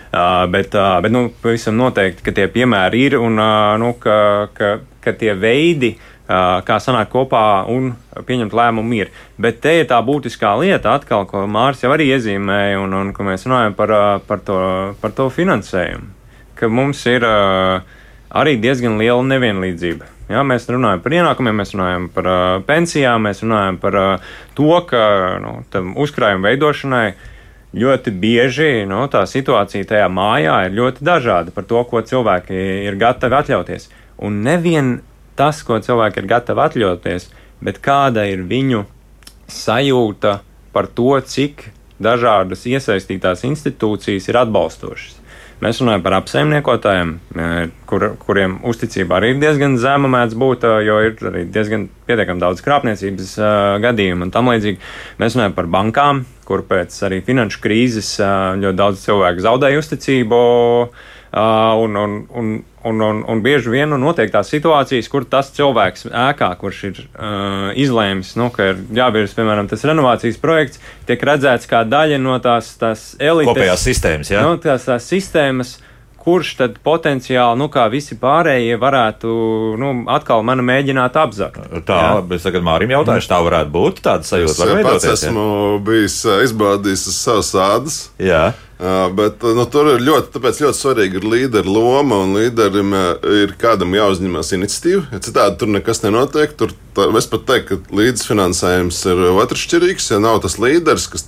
bet, uh, bet nu, pavisam noteikti, ka tie piemēri ir un uh, nu, ka, ka, ka tie veidi, uh, kā sanākt kopā un pieņemt lēmumu ir. Bet te ir tā būtiskā lieta, atkal, ko Mārcis jau arī iezīmēja, un, un ko mēs runājam par, par, to, par to finansējumu. Ka mums ir arī diezgan liela nevienlīdzība. Ja, mēs runājam par ienākumiem, mēs runājam par uh, pensijām, mēs runājam par uh, to, ka nu, uzkrājuma veidošanai ļoti bieži nu, tā situācija tajā mājā ir ļoti dažāda par to, ko cilvēki ir gatavi atļauties. Un nevien tas, ko cilvēki ir gatavi atļauties, bet kāda ir viņu sajūta par to, cik dažādas iesaistītās institūcijas ir atbalstošas. Mēs runājam par apsaimniekotājiem, e, kur, kuriem uzticība arī ir diezgan zema mēdz būt, e, jo ir arī diezgan pietiekami daudz krāpniecības uh, gadījumu un tam līdzīgi. Mēs runājam par bankām, kur pēc arī finanšu krīzes ļoti daudz cilvēku zaudēja uzticību. Uh, Un, un, un, un, un, un bieži vien nu, notiek tās situācijas, kur tas cilvēks ēkā, kurš ir uh, izlēmis, nu, ka ir jāvirza, piemēram, tas renovācijas projekts, tiek redzēts kā daļa no tās, tās elites. Kopējās sistēmas, jā. Nu, tās, tās sistēmas, kurš tad potenciāli, nu, kā visi pārējie, varētu nu, atkal mani mēģināt apzakt. Tā, jā. bet tagad Mārim jautājuši, tā varētu būt tāda sajūta. Es pats esmu ja? bijis izbaudījis savas ādas. Jā. Bet nu, tur ir ļoti, ļoti svarīga līdera loma, un līderim ir kādam jāuzņemas iniciatīva. Citādi tur nekas nenotiek. Tur, tā, es pat teiktu, ka līdzfinansējums ir otršķirīgs. Ja nav tas līderis, kas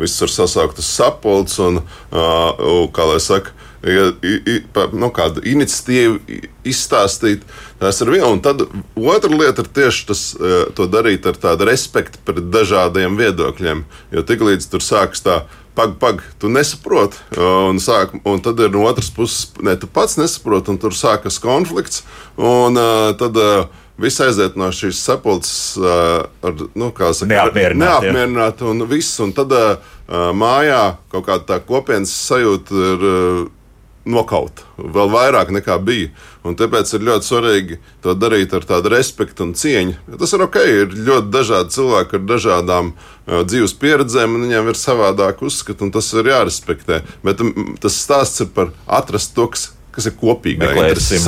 visus var sasaukt uz sapulces un, kā lai saka, ja, i, pa, nu, kādu iniciatīvu izstāstīt. Tas ir viena. Un tad otra lieta ir tieši tas, to darīt ar tādu respektu pret dažādiem viedokļiem. Jo tiklīdz tur sākas tā pag, pag, tu nesaproti. Un, sāk, un tad ir no otras puses, ne, tu pats nesaproti, un tur sākas konflikts. Un, uh, tad, uh, Viss aiziet no šīs sapulces uh, ar nu, saka, neapmierināti. Neapmierināti un viss. Un tad uh, mājā kaut kāda tā kopienas sajūta ir. Uh, nokaut vēl vairāk nekā bija. Un tāpēc ir ļoti svarīgi to darīt ar tādu respektu un cieņu. Tas ir ok, ir ļoti dažādi cilvēki ar dažādām uh, dzīves pieredzēm, un viņiem ir savādāk uzskati, un tas ir jārespektē. Bet um, tas stāsts ir par atrast to, kas kas ir kopīga Meklēsim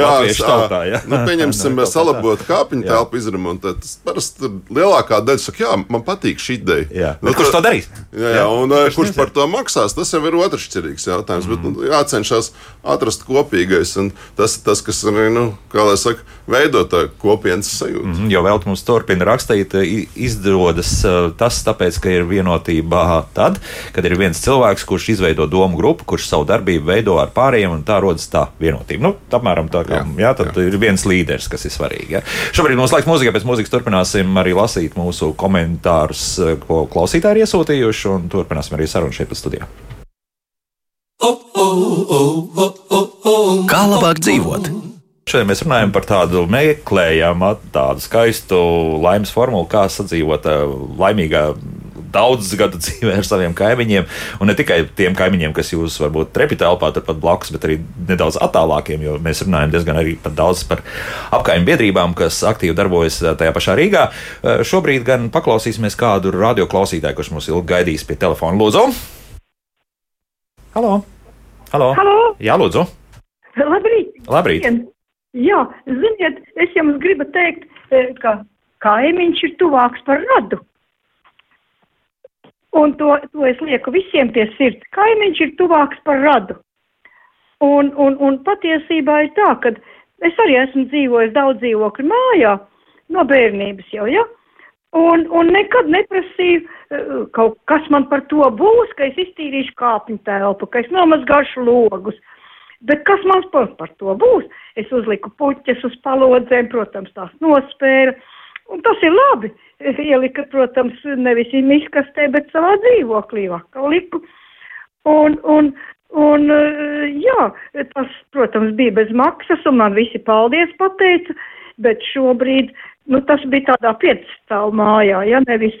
latviešu tautā, ja? nu, pieņemsim, *laughs* Nu, salabot kāpiņu telpu izremontēt. Tas parasti lielākā daļa saka, jā, man patīk šī ideja. Jā. Nu, kurš to darīs? Jā, jā, un jā, kurš par to maksās, tas jau ir otršķirīgs jautājums. Mm. Bet nu, jācenšas atrast kopīgais, tas ir tas, kas arī, nu, kā lai saka, veido tā kopienas sajūtu. Mhm, Jo vēl mums turpina rakstīt, izdodas eh, tas, tāpēc, ka ir vienotība tad, kad ir viens cilvēks, kurš izveido domu grupu, kurš savu darbību veido ar pārējiem, un tā rodas tā vienotība. Nu, apmēram tā kā, jā, Jā, jā, tad jā. ir viens līderis, kas ir svarīgi. Ja. Šobrīd mums laiks mūzikai, pēc mūzikas turpināsim arī lasīt mūsu komentārus, eh, ko klausītāji ir iesūtījuši, un turpināsim arī sarunu šeit pa studijā. Kā labāk dzīvot? Šodien mēs runājam par tādu meklējumu, tādu skaistu laimes formulu, kā sadzīvot eh, laimīgā daudz gadu *laughs* dzīvē ar saviem kaimiņiem. Un ne tikai tiem kaimiņiem, kas jūs varbūt trepitā telpā turpat blakus, bet arī nedaudz attālākiem, jo mēs runājam diezgan arī par daudz par apkaimju biedrībām, kas aktīvi darbojas eh, tajā pašā Rīgā. Eh, Šobrīd gan paklausīsimies kādu radioklausītāju, kurš mums ilgi gaidīs pie telefona. Lūdzu! Halo! Halo! Halo! Jā, lūdzu! Labrīt! Labrīt! Jā, ziniet, es jums gribu teikt, eh, ka kaimiņš ir tuvāks par radu. Un to, to es lieku visiem pie sirds. Kaimiņš ir tuvāks par radu. Un, un, un patiesībā ir tā, ka es arī esmu dzīvojis daudz dzīvokļu mājā, no bērnības jau, ja? Un, un nekad neprasīju, eh, kaut kas man par to būs, ka es iztīrīšu kāpņu telpu, ka es nomazgāšu logus. Bet kas man par, to būs? Es uzliku puķes uz palodzēm, protams, tās nospēra. Un tas ir labi. Ielika, protams, nevis izkastē, bet savā dzīvoklī vakar liku. Un, un, un, jā, tas, protams, bija bez maksas, un man visi paldies pateica, bet šobrīd, nu, tas bija tādā piecstāvu mājā, ja, nevis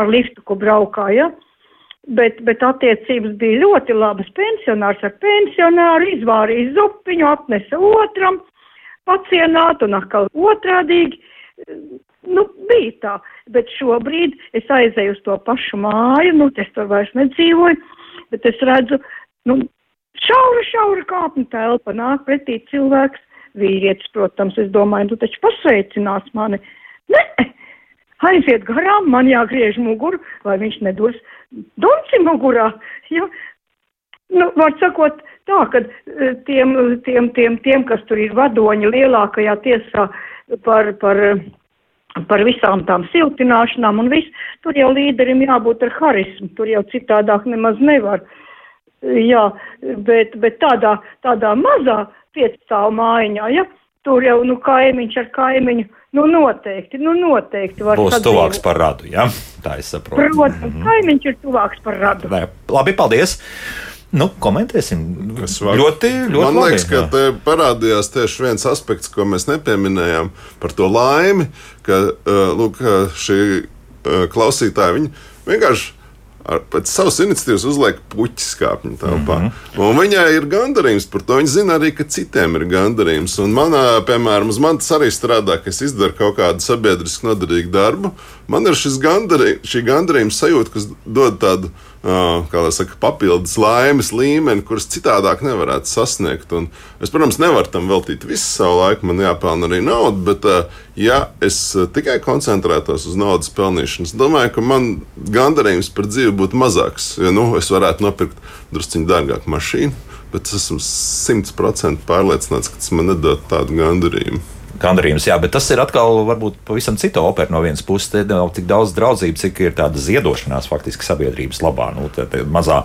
ar liftu, ko braukā, ja. Bet, bet attiecības bija ļoti labas. Pensionārs ar pensionāru izvārīja zupiņu, atnesa otram, pacienāt un atkal otrādīgi. Nu, bija tā, bet šobrīd es aizēju uz to pašu māju, nu, es tur vairs nedzīvoju, bet es redzu, nu, šaura, šaura kāpņu telpa, nāk pretī cilvēks, vīrietis, protams, es domāju, tu taču pasveicinās mani. Nē, aiziet garām, man jāgriež muguru, lai viņš nedos donci mugurā. Ja? Nu, var sakot tā, ka eh, tiem, tiem, tiem, tiem, kas tur ir vadoņi lielākajā tiesā par, par, par visām tām siltināšanām un viss, tur jau līderim jābūt ar harismu, tur jau citādāk nemaz nevar. Jā, bet, bet tādā, tādā mazā piecstāvu mājiņā, ja, tur jau, nu, kaimiņš ar kaimiņu, nu, noteikti, nu, noteikti var Būs sadzīvot. tuvāks par radu, jā? Tā es saprotu. Protams, kaimiņš ir tuvāks par radu. Nē, labi, paldies! Nu, komentēsim. Es varu- Ļoti, ļoti Man labi. liekas, ka te parādījās tieši viens aspekts, ko mēs nepieminējām par to laimi, ka uh, lūk, uh, šī uh, klausītāja viņa vienkārši. Ar, pēc savas iniciatīvas uzliek puķis kāpņu telpā. Mm -hmm. Un viņai ir gandarījums par to. Viņa zina arī, ka citiem ir gandarījums. Un manā, piemēram, uz manis arī strādā, ka es izdaru kaut kādu sabiedriski noderīgu darbu. Man ir šis gandarī, šī gandarījuma sajūta, kas dod tādu kā lai saka, papildus laimes līmeni, kuras citādāk nevarētu sasniegt. Un es, protams, nevaru tam veltīt visu savu laiku, man jāpelnā arī nauda, bet, uh, ja es uh, tikai koncentrētos uz naudas pelnīšanu, domāju, ka man gandarījums par dzīvi būtu mazāks. Jo nu, es varētu nopirkt drusciņā dārgāku mašīnu, bet es esmu simtprocentīgi pārliecināts, ka tas man nedod tādu gandarījumu. Gandarījums, jā, bet tas ir atkal varbūt pavisam cita opera no vienas puses. Te nav tik daudz draudzību, cik ir tāda ziedošanās faktiski sabiedrības labā. Nu, tā, tā mazā,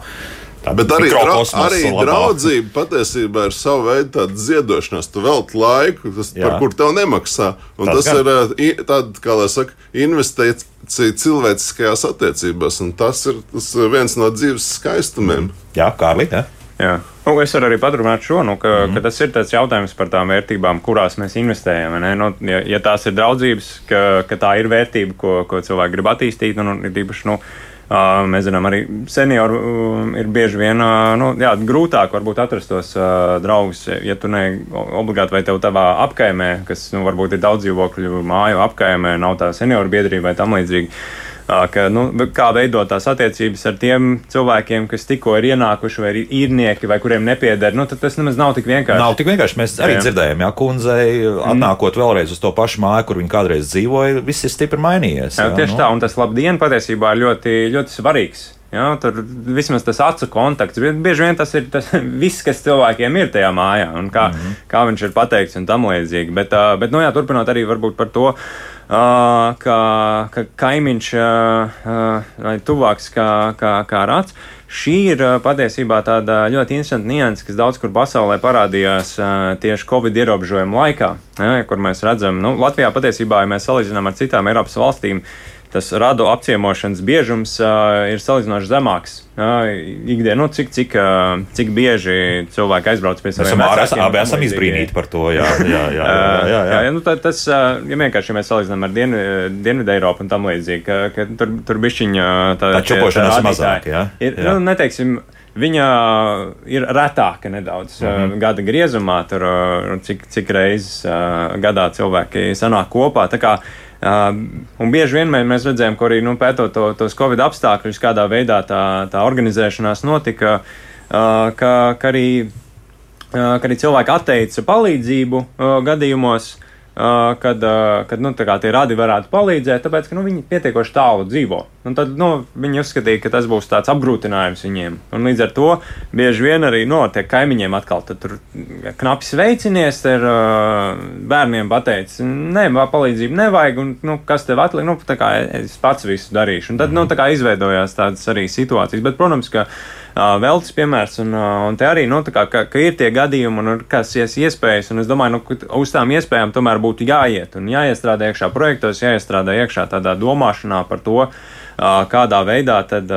tā Bet arī, dra arī labā. draudzība patiesībā ir sava veida ziedošanās. Tu velti laiku, tas, Jā. par kur tev nemaksā. Un Tas tas, gan. ir i- tāda, kā lai saka, investīcija cilvēciskajās attiecībās. Un tas ir tas viens no dzīves skaistumiem. Jā, Kārli, jā. Jā. Nu, es varu arī paturpināt šo, nu, ka, mm. ka tas ir tāds jautājums par tām vērtībām, kurās mēs investējam. Nu, ja, ja tās ir draudzības, ka, ka tā ir vērtība, ko, ko cilvēki grib attīstīt, un, un ir īpaši, nu, mēs zinām, arī seniori uh, ir bieži vien nu, jā, grūtāk varbūt atrast tos draugus, ja tu ne obligāti vai tev tavā apkaimē, kas nu, varbūt ir daudz dzīvokļu māju apkaimē, nav tā senioru biedrība vai tam līdzīgi. Ka, nu, kā veidot tās attiecības ar tiem cilvēkiem, kas tikko ir ienākuši, vai ir īrnieki, vai kuriem nepieder. Nu, tas nemaz nav tik vienkārši. Nav tik vienkārši. Mēs arī jā. dzirdējām, ja kundzei atnākot mm. vēlreiz uz to pašu māju, kur viņa kādreiz dzīvoja, viss ir stipri mainījies. Jā, jā tieši nu. tā, un tas labdien patiesībā ir ļoti, ļoti svarīgs. Jā, tur vismaz tas acu kontakts. Bieži vien tas ir tas *laughs* viss, kas cilvēkiem ir tajā mājā, un kā, mm -hmm. kā viņš ir pateikts un tam līdzīgi. Bet, bet nu, jā, turpinot arī par to ka, ka kaimiņš vai tuvāks kā, kā, kā rats. Šī ir patiesībā tāda ļoti interesanta nianses, kas daudz kur pasaulē parādījās tieši Covid ierobežojumu laikā, kur mēs redzam, nu, Latvijā patiesībā, ja mēs salīdzinām ar citām Eiropas valstīm, uh, tas radu apciemošanas biežums uh, ir salīdzinoši zemāks. Uh, Ikdienā, nu, cik, cik, uh, cik bieži cilvēki aizbrauc pie saviem. Mēs abi esam izbrīnīti par to. Jā, *laughs* jā, jā. jā, jā, jā. jā nu, tā, tas, uh, ja vienkārši ja mēs salīdzinām ar Dien, Dienvidu Eiropu un tam līdzīgi, ka, ka tur, tur bišķiņa tā, tā čupošanās mazāk. Jā, ir, jā. Nu, neteiksim, Viņa ir retāka nedaudz mm -hmm. uh, gada griezumā, tur, uh, cik, cik reizes uh, gadā cilvēki sanāk kopā. Kā Uh, un bieži vien mēs redzējām, ka arī nu, pētot to, tos Covid apstākļus, kādā veidā tā, tā organizēšanās notika, uh, ka, ka, arī, uh, ka arī cilvēki atteica palīdzību uh, gadījumos, kad, kad nu, tie radi varētu palīdzēt, tāpēc, ka nu, viņi pietiekoši tālu dzīvo. Un tad nu, viņi uzskatīja, ka tas būs tāds apgrūtinājums viņiem. Un līdz ar to bieži vien arī no tie kaimiņiem atkal tur knapi sveicinies, ar bērniem pateicis, nē, palīdzību nevajag, un nu, kas tev atliek, nu, tā kā es pats visu darīšu. Un tad nu, tā kā izveidojās tādas arī situācijas. Bet, protams, ka veltes piemērs, un, un te arī nu, kā, ka, ka ir tie gadījumi, un kas ir iespējas, un es domāju, nu, uz tām iespējām tomēr būtu jāiet un jāiestrādā iekšā projektos, jāiestrādā iekšā tādā domāšanā par to, kādā veidā tad,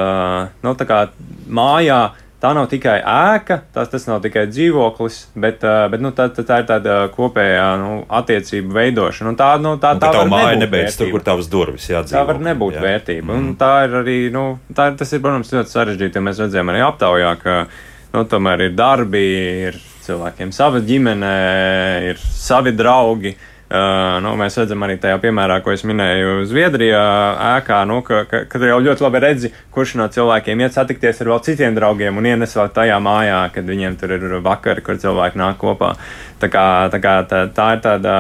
nu, tā kā mājā tā nav tikai ēka, tas, tas nav tikai dzīvoklis, bet, bet nu, tā, tā ir tāda kopējā nu, attiecību veidošana. Un tā, nu, tā, un, tā var māja nebeidz tur, kur tavas durvis jādzīvo. Tā var nebūt jā. vērtība. Mm. Un tā ir arī, nu, tā, tas ir, protams, ļoti sarežģīti, jo mēs redzējām arī aptaujā, ka nu, tomēr ir darbi, ir cilvēkiem sava ģimene, ir savi draugi. Uh, nu, mēs redzam arī tajā piemērā, ko es minēju Zviedrijā, ēkā, nu, ka, ka, ka jau ļoti labi redzi, kurš no cilvēkiem iet satikties ar vēl citiem draugiem un ienes vēl tajā mājā, kad viņiem tur ir vakari, kur cilvēki nāk kopā. Tā, kā, tā, kā, tā, tā ir tāda,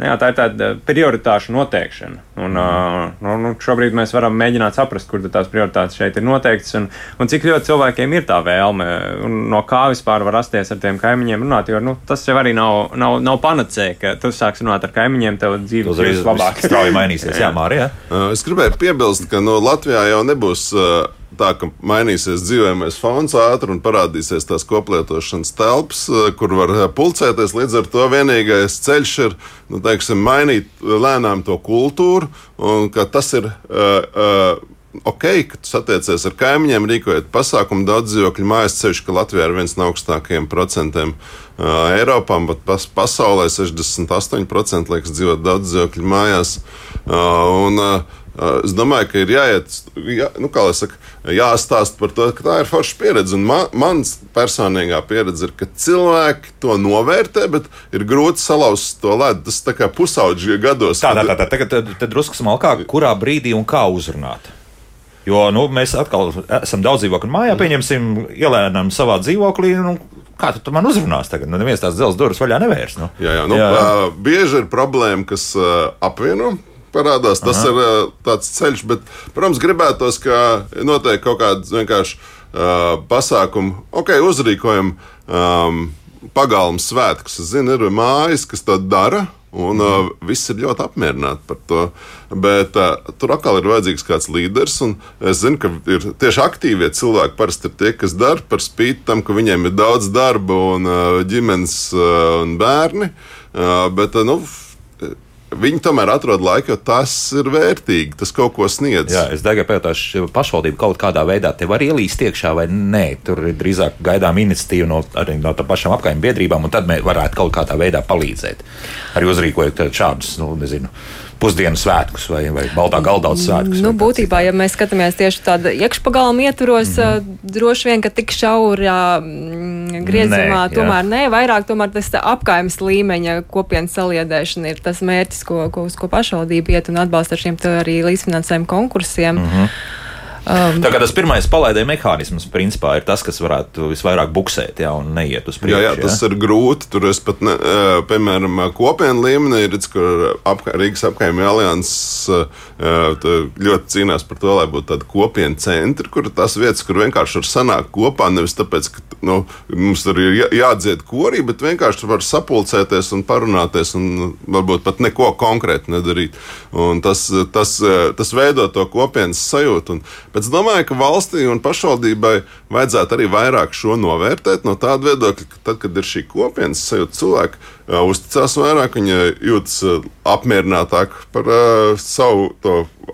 nu jā, tā ir tāda prioritāšu noteikšana. Un, mm. uh, nu, šobrīd mēs varam mēģināt saprast, kur tās prioritātes šeit ir noteiktas un, un cik ļoti cilvēkiem ir tā vēlme un no kā vispār var rasties ar tiem kaimiņiem runāt. Jo nu, tas jau arī nav, nav, nav panacēja, ka tu sāksi runāt ar kaimiņiem, tev dzīve būs labāka. Strauji mainīsies, *laughs* jā, Mārija. Es gribēju piebilst, ka no Latvijā jau nebūs. Tā, ka mainīsies dzīvojamais fons ātri un parādīsies tās koplietošanas telpas, kur var pulcēties. Līdz ar to vienīgais ceļš ir nu, teiksim, mainīt lēnām to kultūru, un ka tas ir. Uh, uh, ok, ka tu satiecies ar kaimiņiem, rīkojot pasākumu daudz dzīvokļu mājas ceļš, ka Latvijā ir viens no augstākajiem procentiem uh, Eiropā, bet pas, pasaulē 68% liekas dzīvot daudz dzīvokļu mājās. Un, Es domāju, ka ir jāiet, jā, nu, kā jau saka, jāstāsta par to, ka tā ir forša pieredze. Un man, mans personīgā pieredze ir, ka cilvēki to novērtē, bet ir grūti salauzt to ledu. Tas tā kā pusauģi gados. Tā, tā, tā, tā tagad tad, tad drusku smalkā, kurā brīdī un kā uzrunāt. Jo nu, mēs atkal esam daudz dzīvokļu mājā, mm. pieņemsim, ielēnām savā dzīvoklī. Nu, kā tu man uzrunās tagad? Nu, neviens tās dzelzceļa durvis vaļā nevērs. Nu. Jā, jā, nu, jā. Uh, bieži ir problēma, kas uh, apvieno parādās. Tas Aha. ir tāds ceļš, bet, protams, gribētos, ka notiek kaut kāda vienkārši uh, pasākuma, ok, uzrīkojam um, pagalmu svētkus. Es zinu, ir mājas, kas to dara. Un uh, viss ir ļoti apmierināti par to. Bet uh, tur atkal ir vajadzīgs kāds līderis. Es zinu, ka ir tieši aktīvie cilvēki parasti ir tie, kas dara par spīti tam, ka viņiem ir daudz darba un uh, ģimenes uh, un bērni. Uh, bet, uh, nu, Viņi tomēr atrod laiku, jo tas ir vērtīgi, tas kaut ko sniedz. Jā, es domāju, ka pašvaldība kaut kādā veidā te var ielīst iekšā, vai nē. Tur ir drīzāk gaidām iniciatīva no, no pašām apkaimē biedrībām, un tad mēs varētu kaut kādā veidā palīdzēt. Arī uzrīkojot šādus, nu, nezinu, pusdienu svētkus vai, vai baltā galdauts svētkus. Nu, būtībā, ja mēs skatāmies tieši tādā iekšpagalma ietvaros, mm -hmm. droši vien, ka tik šaurā mm, griezumā nē, tomēr nē, vairāk tomēr tas apkaimes līmeņa kopienas saliedēšana ir tas mērķis, ko, ko, uz ko pašvaldība iet un atbalsta ar šiem arī līdzfinansējuma konkursiem. Mm -hmm. Um, tā kā tas pirmais palaidē mehānisms principā ir tas, kas varētu visvairāk buksēt jā, un neiet uz priekšu. Jā, jā, tas jā? ir grūti. Tur es pat, ne, piemēram, kopienu līmenī redzu, kur apka, Rīgas apkaimē alianses ļoti cīnās par to, lai būtu tāda kopienu centri, kur tas vietas, kur vienkārši var sanākt kopā, nevis tāpēc, ka nu, mums tur ir jādzied korī, bet vienkārši var sapulcēties un parunāties un varbūt pat neko konkrēti nedarīt. Un tas, tas, tas veido to kopienas sajūtu. Un, Bet es domāju, ka valstī un pašvaldībai vajadzētu arī vairāk šo novērtēt no tāda viedokļa, ka tad, kad ir šī kopienas sajūta, cilvēki uh, uzticās vairāk, viņi jūtas uh, apmierinātāk par uh, savu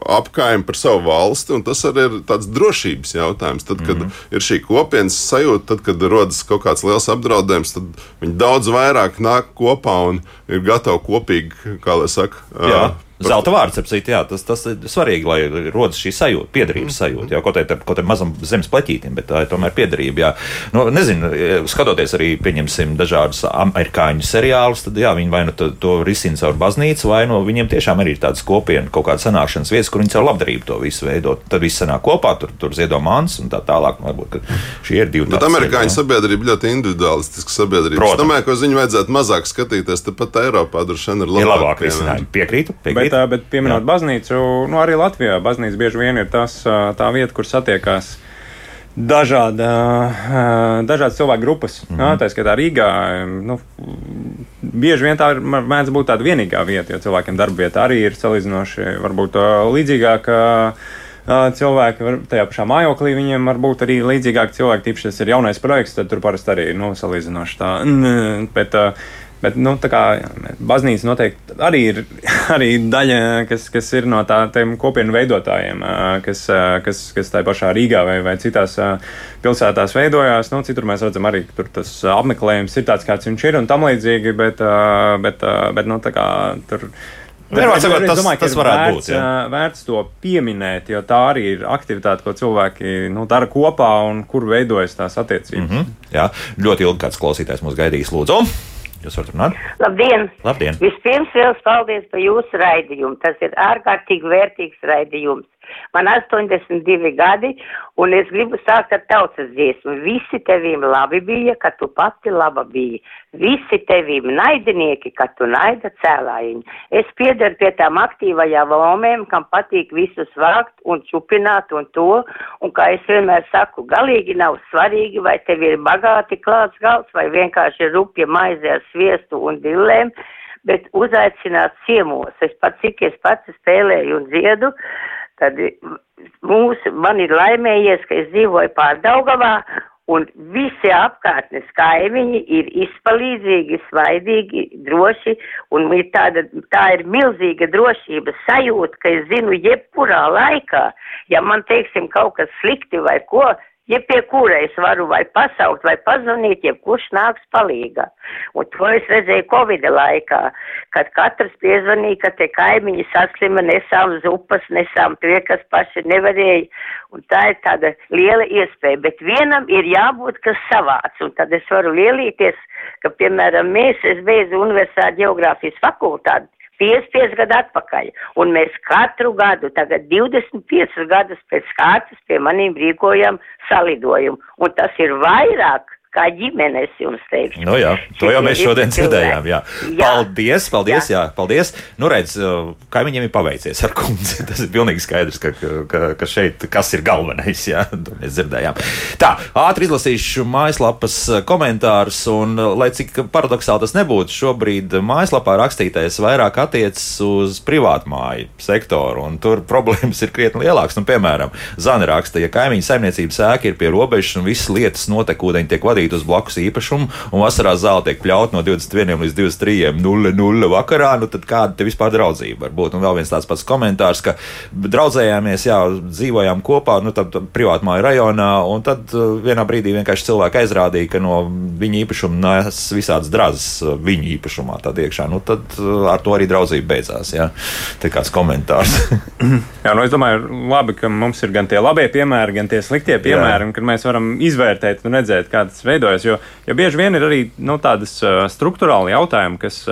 apkaimi, par savu valsti. Tas arī ir tāds drošības jautājums. Tad, kad mm -hmm. ir šī kopienas sajūta, tad, kad rodas kaut kāds liels apdraudējums, tad viņi daudz vairāk nāk kopā un ir gatavi kopīgi, kā lai saka, Jā. Zelta vārds, apsīt, jā, tas, tas ir svarīgi, lai rodas šī sajūta, piederības sajūta. Jā, kaut arī kaut mazam zemes pleķītim, bet tā ir tomēr piederība. Jā. Nu, nezinu, skatoties arī, pieņemsim, dažādus amerikāņu seriālus, tad jā, viņi vai nu to, to risina caur baznīcu, vai no nu viņiem tiešām arī ir tādas kopienas, kaut kāda sanākšanas vietas, kur viņi caur labdarību to visu veido. Tad viss sanāk kopā, tur, tur ziedo mans un tā tālāk. Nu, varbūt šie ir divi. Bet amerikāņu sabiedrība ļoti individualistiska sabiedrība. Protams. Es domāju, ka uz viņu vajadzētu mazāk skatīties, tepat Eiropā droši vien ir labāk. Ir labāk risinājumi. Piekrītu. piekrītu. Bet, bet pieminot Jā. baznīcu, nu, arī Latvijā baznīca bieži vien ir tas, tā vieta, kur satiekās dažāda, dažādas cilvēku grupas. Mm -hmm. Tā skaitā Rīgā. Nu, bieži vien tā ir, mēdz būt tāda vienīgā vieta, jo cilvēkiem darba vieta arī ir salīdzinoši varbūt līdzīgāka. Cilvēki tajā pašā mājoklī, viņiem var būt arī līdzīgāki cilvēki. Tīpaši tas ir jaunais projekts, tad tur parasti arī nu, salīdzinoši tā. Bet, Bet, nu, tā kā baznīca noteikti arī ir *laughs* arī daļa, kas, kas ir no tādiem kopienu veidotājiem, kas, kas, kas tajā pašā Rīgā vai, vai citās pilsētās veidojās. Nu, citur mēs redzam arī, ka tas apmeklējums ir tāds, kāds viņš ir un tam līdzīgi, bet, bet, bet nu, tā kā tur. Vienmēr sakot, tas, domāju, tas varētu vērts, būt. Jā. Vērts to pieminēt, jo tā arī ir aktivitāte, ko cilvēki nu, dara kopā un kur veidojas tās attiecības. Mm -hmm. Jā, ļoti ilgi kāds klausītājs mūs gaidīs, lūdzu. Jūs varat runāt? Labdien! Labdien! Vispirms liels paldies par jūsu raidījumu. Tas ir ārkārtīgi vērtīgs raidījums. Man 82 gadi, un es gribu sākt ar tautas dziesmu. Visi tevīm labi bija, ka tu pati laba biji. Visi tevīm naidinieki, ka tu naida cēlājiņi. Es piedaru pie tām aktīvajām lomēm, kam patīk visus vākt un čupināt un to, un kā es vienmēr saku, galīgi nav svarīgi, vai tev ir bagāti klāts galds, vai vienkārši rupja maizē ar sviestu un dillēm bet uzaicināt ciemos. Es pats, cik es pats spēlēju un dziedu, tad mūsu, man ir laimējies, ka es dzīvoju pārdaugavā un visi apkārtnes kaimiņi ir izpalīdzīgi, svaidīgi, droši, un ir tāda, tā ir milzīga drošības sajūta, ka es zinu, jebkurā laikā, ja man, teiksim, kaut kas slikti vai ko, ja pie kura es varu vai pasaukt, vai pazvanīt, jebkurš nāks palīgā. Un to es redzēju Covid laikā, kad katrs piezvanīja, ka te kaimiņi saslima, nesām zupas, nesām priekas paši nevarēja. Un tā ir tāda liela iespēja, bet vienam ir jābūt kas savāds. Un tad es varu lielīties, ka, piemēram, mēs, es beidzu universitāti geogrāfijas fakultāti, 55 gadu atpakaļ, un mēs katru gadu, tagad 25 gadus pēc kārtas pie maniem rīkojam salidojumu, un tas ir vairāk kā ģimenes jums teikšu. Nu jā, to jau mēs šodien dzirdējām. Jā. Jā. Paldies, paldies, jā. jā, paldies. Nu redz, kaimiņiem ir paveicies ar kundzi. *laughs* Tas ir pilnīgi skaidrs, ka, ka, ka šeit kas ir galvenais, jā, to mēs dzirdējām. Tā, ātri izlasīšu mājaslapas komentārus, un lai cik paradoxāli tas nebūtu, šobrīd mājaslapā rakstītais vairāk attiecas uz privātmāju sektoru, un tur problēmas ir krietni lielākas. Nu, piemēram, Zana raksta, ja kaimiņu saimniecības ēka ir pie robežas un visas lietas notekūdeņi tiek vadītas nosūtīta uz blakus īpašumu, un vasarā zāle tiek pļaut no 21 līdz 23.00 vakarā, nu tad kāda te vispār draudzība var būt? Un vēl viens tāds pats komentārs, ka draudzējāmies, jā, dzīvojām kopā, nu tad privātmāju rajonā, un tad uh, vienā brīdī vienkārši cilvēki aizrādīja, ka no viņa īpašuma nes visādas drazas uh, viņa īpašumā tad iekšā. Nu tad uh, ar to arī draudzība beidzās, jā. Te kāds komentārs. *laughs* jā, nu es domāju, labi, ka mums ir gan tie labie piemēri, gan tie sliktie piemēri, jā. un ka mēs varam izvērtēt un redzēt, kā tas veidojas. Jo, jo bieži vien ir arī nu, tādas struktūrāli jautājumi, kas,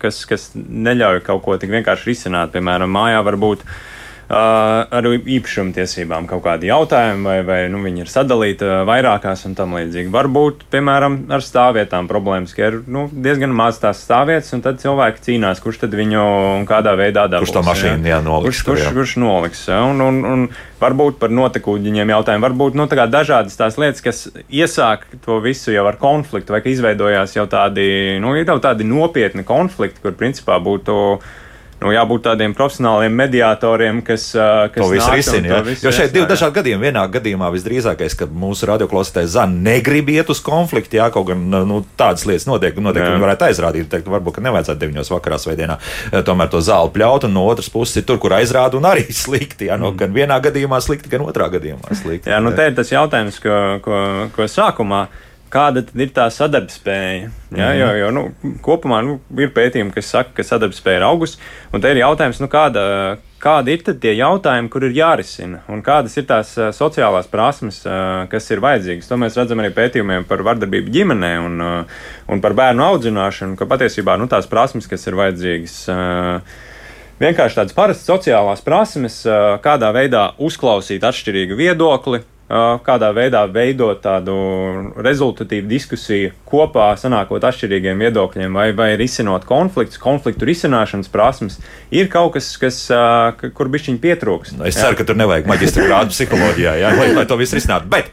kas, kas neļauj kaut ko tik vienkārši risināt. Piemēram, mājā var būt ar īpašumtiesībām kaut kādi jautājumi, vai, vai nu, viņi ir sadalīti vairākās un tam līdzīgi. Varbūt, piemēram, ar stāvvietām problēmas, ka ir nu, diezgan maz tās stāvvietas, un tad cilvēki cīnās, kurš tad viņu un kādā veidā dabūs. Kurš to mašīnu jā, noliks? Kurš, kurš, jā. kurš noliks? Un, un, un varbūt par notekūģiņiem jautājumu, varbūt nu, tā dažādas tās lietas, kas iesāk to visu jau ar konfliktu, vai ka izveidojās jau tādi, nu, jau tādi nopietni konflikti, kur principā būtu nu, jābūt tādiem profesionāliem mediatoriem, kas, kas to visu risina. Ja? Jo šeit divi dažādi gadījumi. Vienā gadījumā visdrīzākais, ka mūsu radioklausītājs Zana negrib iet uz konfliktu, jā, kaut gan nu, tādas lietas notiek, notiek viņi varētu aizrādīt, teikt, varbūt, ka nevajadzētu 9 vakarā svētdienā tomēr to zāli pļaut, un no otras puses ir tur, kur aizrāda un arī *laughs* slikti. Jā, mm. gan vienā gadījumā slikti, gan otrā gadījumā slikti. Jā, nu te ir tas jautājums, ko, ko, ko sākumā kāda ir tā sadarbspēja. Ja, mm. Jo, jo nu, kopumā nu, ir pētījumi, kas saka, ka sadarbspēja ir augusi. Un te ir jautājums, nu, kāda, kādi ir tie jautājumi, kur ir jārisina, un kādas ir tās sociālās prasmes, kas ir vajadzīgas. To mēs redzam arī pētījumiem par vardarbību ģimenē un, un par bērnu audzināšanu, ka patiesībā nu, tās prasmes, kas ir vajadzīgas. Vienkārši tādas parastas sociālās prasmes, kādā veidā uzklausīt atšķirīgu viedokli, kādā veidā veidot tādu rezultatīvu diskusiju kopā, sanākot atšķirīgiem viedokļiem, vai, vai risinot konfliktus, konfliktu risināšanas prasmes, ir kaut kas, kas kur bišķiņi pietrūks. Nu, es ceru, ka tur nevajag maģistra grādu psiholoģijā, jā, lai, lai to visu risinātu. Bet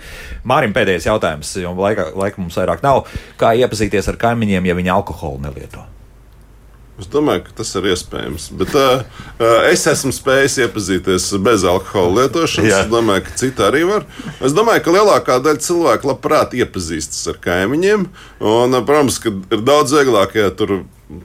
Mārim pēdējais jautājums, jo laika, laika mums vairāk nav. Kā iepazīties ar kaimiņiem, ja viņi alkoholu nelieto? Es domāju, ka tas ir iespējams. Bet uh, es esmu spējis iepazīties bez alkohola lietošanas. Jā. Es domāju, ka citi arī var. Es domāju, ka lielākā daļa cilvēku labprāt iepazīstas ar kaimiņiem. Un, protams, ka ir daudz vieglāk, ja tur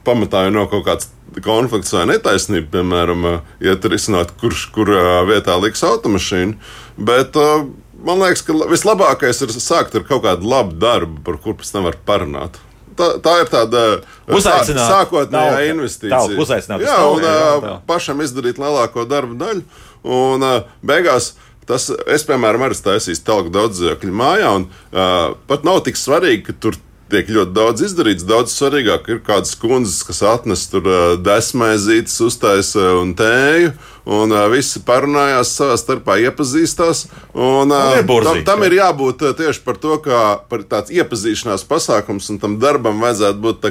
pamatā jau nav kaut kāds konflikts vai netaisnība, piemēram, ja tur izsnākt, kurš kurā vietā liks automašīnu. Bet, uh, man liekas, ka vislabākais ir sākt ar kaut kādu labu darbu, par kuru pēc tam var parunāt tā, tā ir tāda uzaicinājuma sākotnējā investīcija. Tā, uzaicināt jā, un jā, jā. pašam izdarīt lielāko darbu daļu. Un beigās tas, es, piemēram, arī taisīju telku daudz dzīvokļu mājā, un uh, pat nav tik svarīgi, ka tur tiek ļoti daudz izdarīts. Daudz svarīgāk ir kādas kundzes, kas atnes tur desmaizītes, uztaisa un tēju. Un uh, visi parunājās savā starpā, iepazīstās. Un, uh, tam, tam ir jābūt tieši par to, kā par tāds iepazīšanās pasākums, un tam darbam vajadzētu būt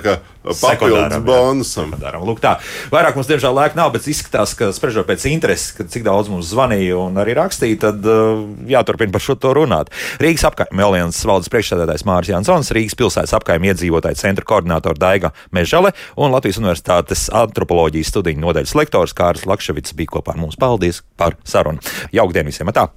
papildus bonusam. Lūk, tā. Vairāk mums, diemžēl, laika nav, bet izskatās, ka spriežot pēc intereses, cik daudz mums zvanīja un arī rakstīja, tad uh, jāturpina par šo to runāt. Rīgas apkaimē Alianses valdes priekšsēdētājs Māris Jansons, Rīgas pilsētas apkaimē iedzīvotāju centra koordinātora Daiga Mežale un Latvijas Universitātes antropoloģijas studiju nodaļas lektors Kārlis Lakševits bija kopā ar mums. Paldies par sarunu. Jauktdien visiem! Tā!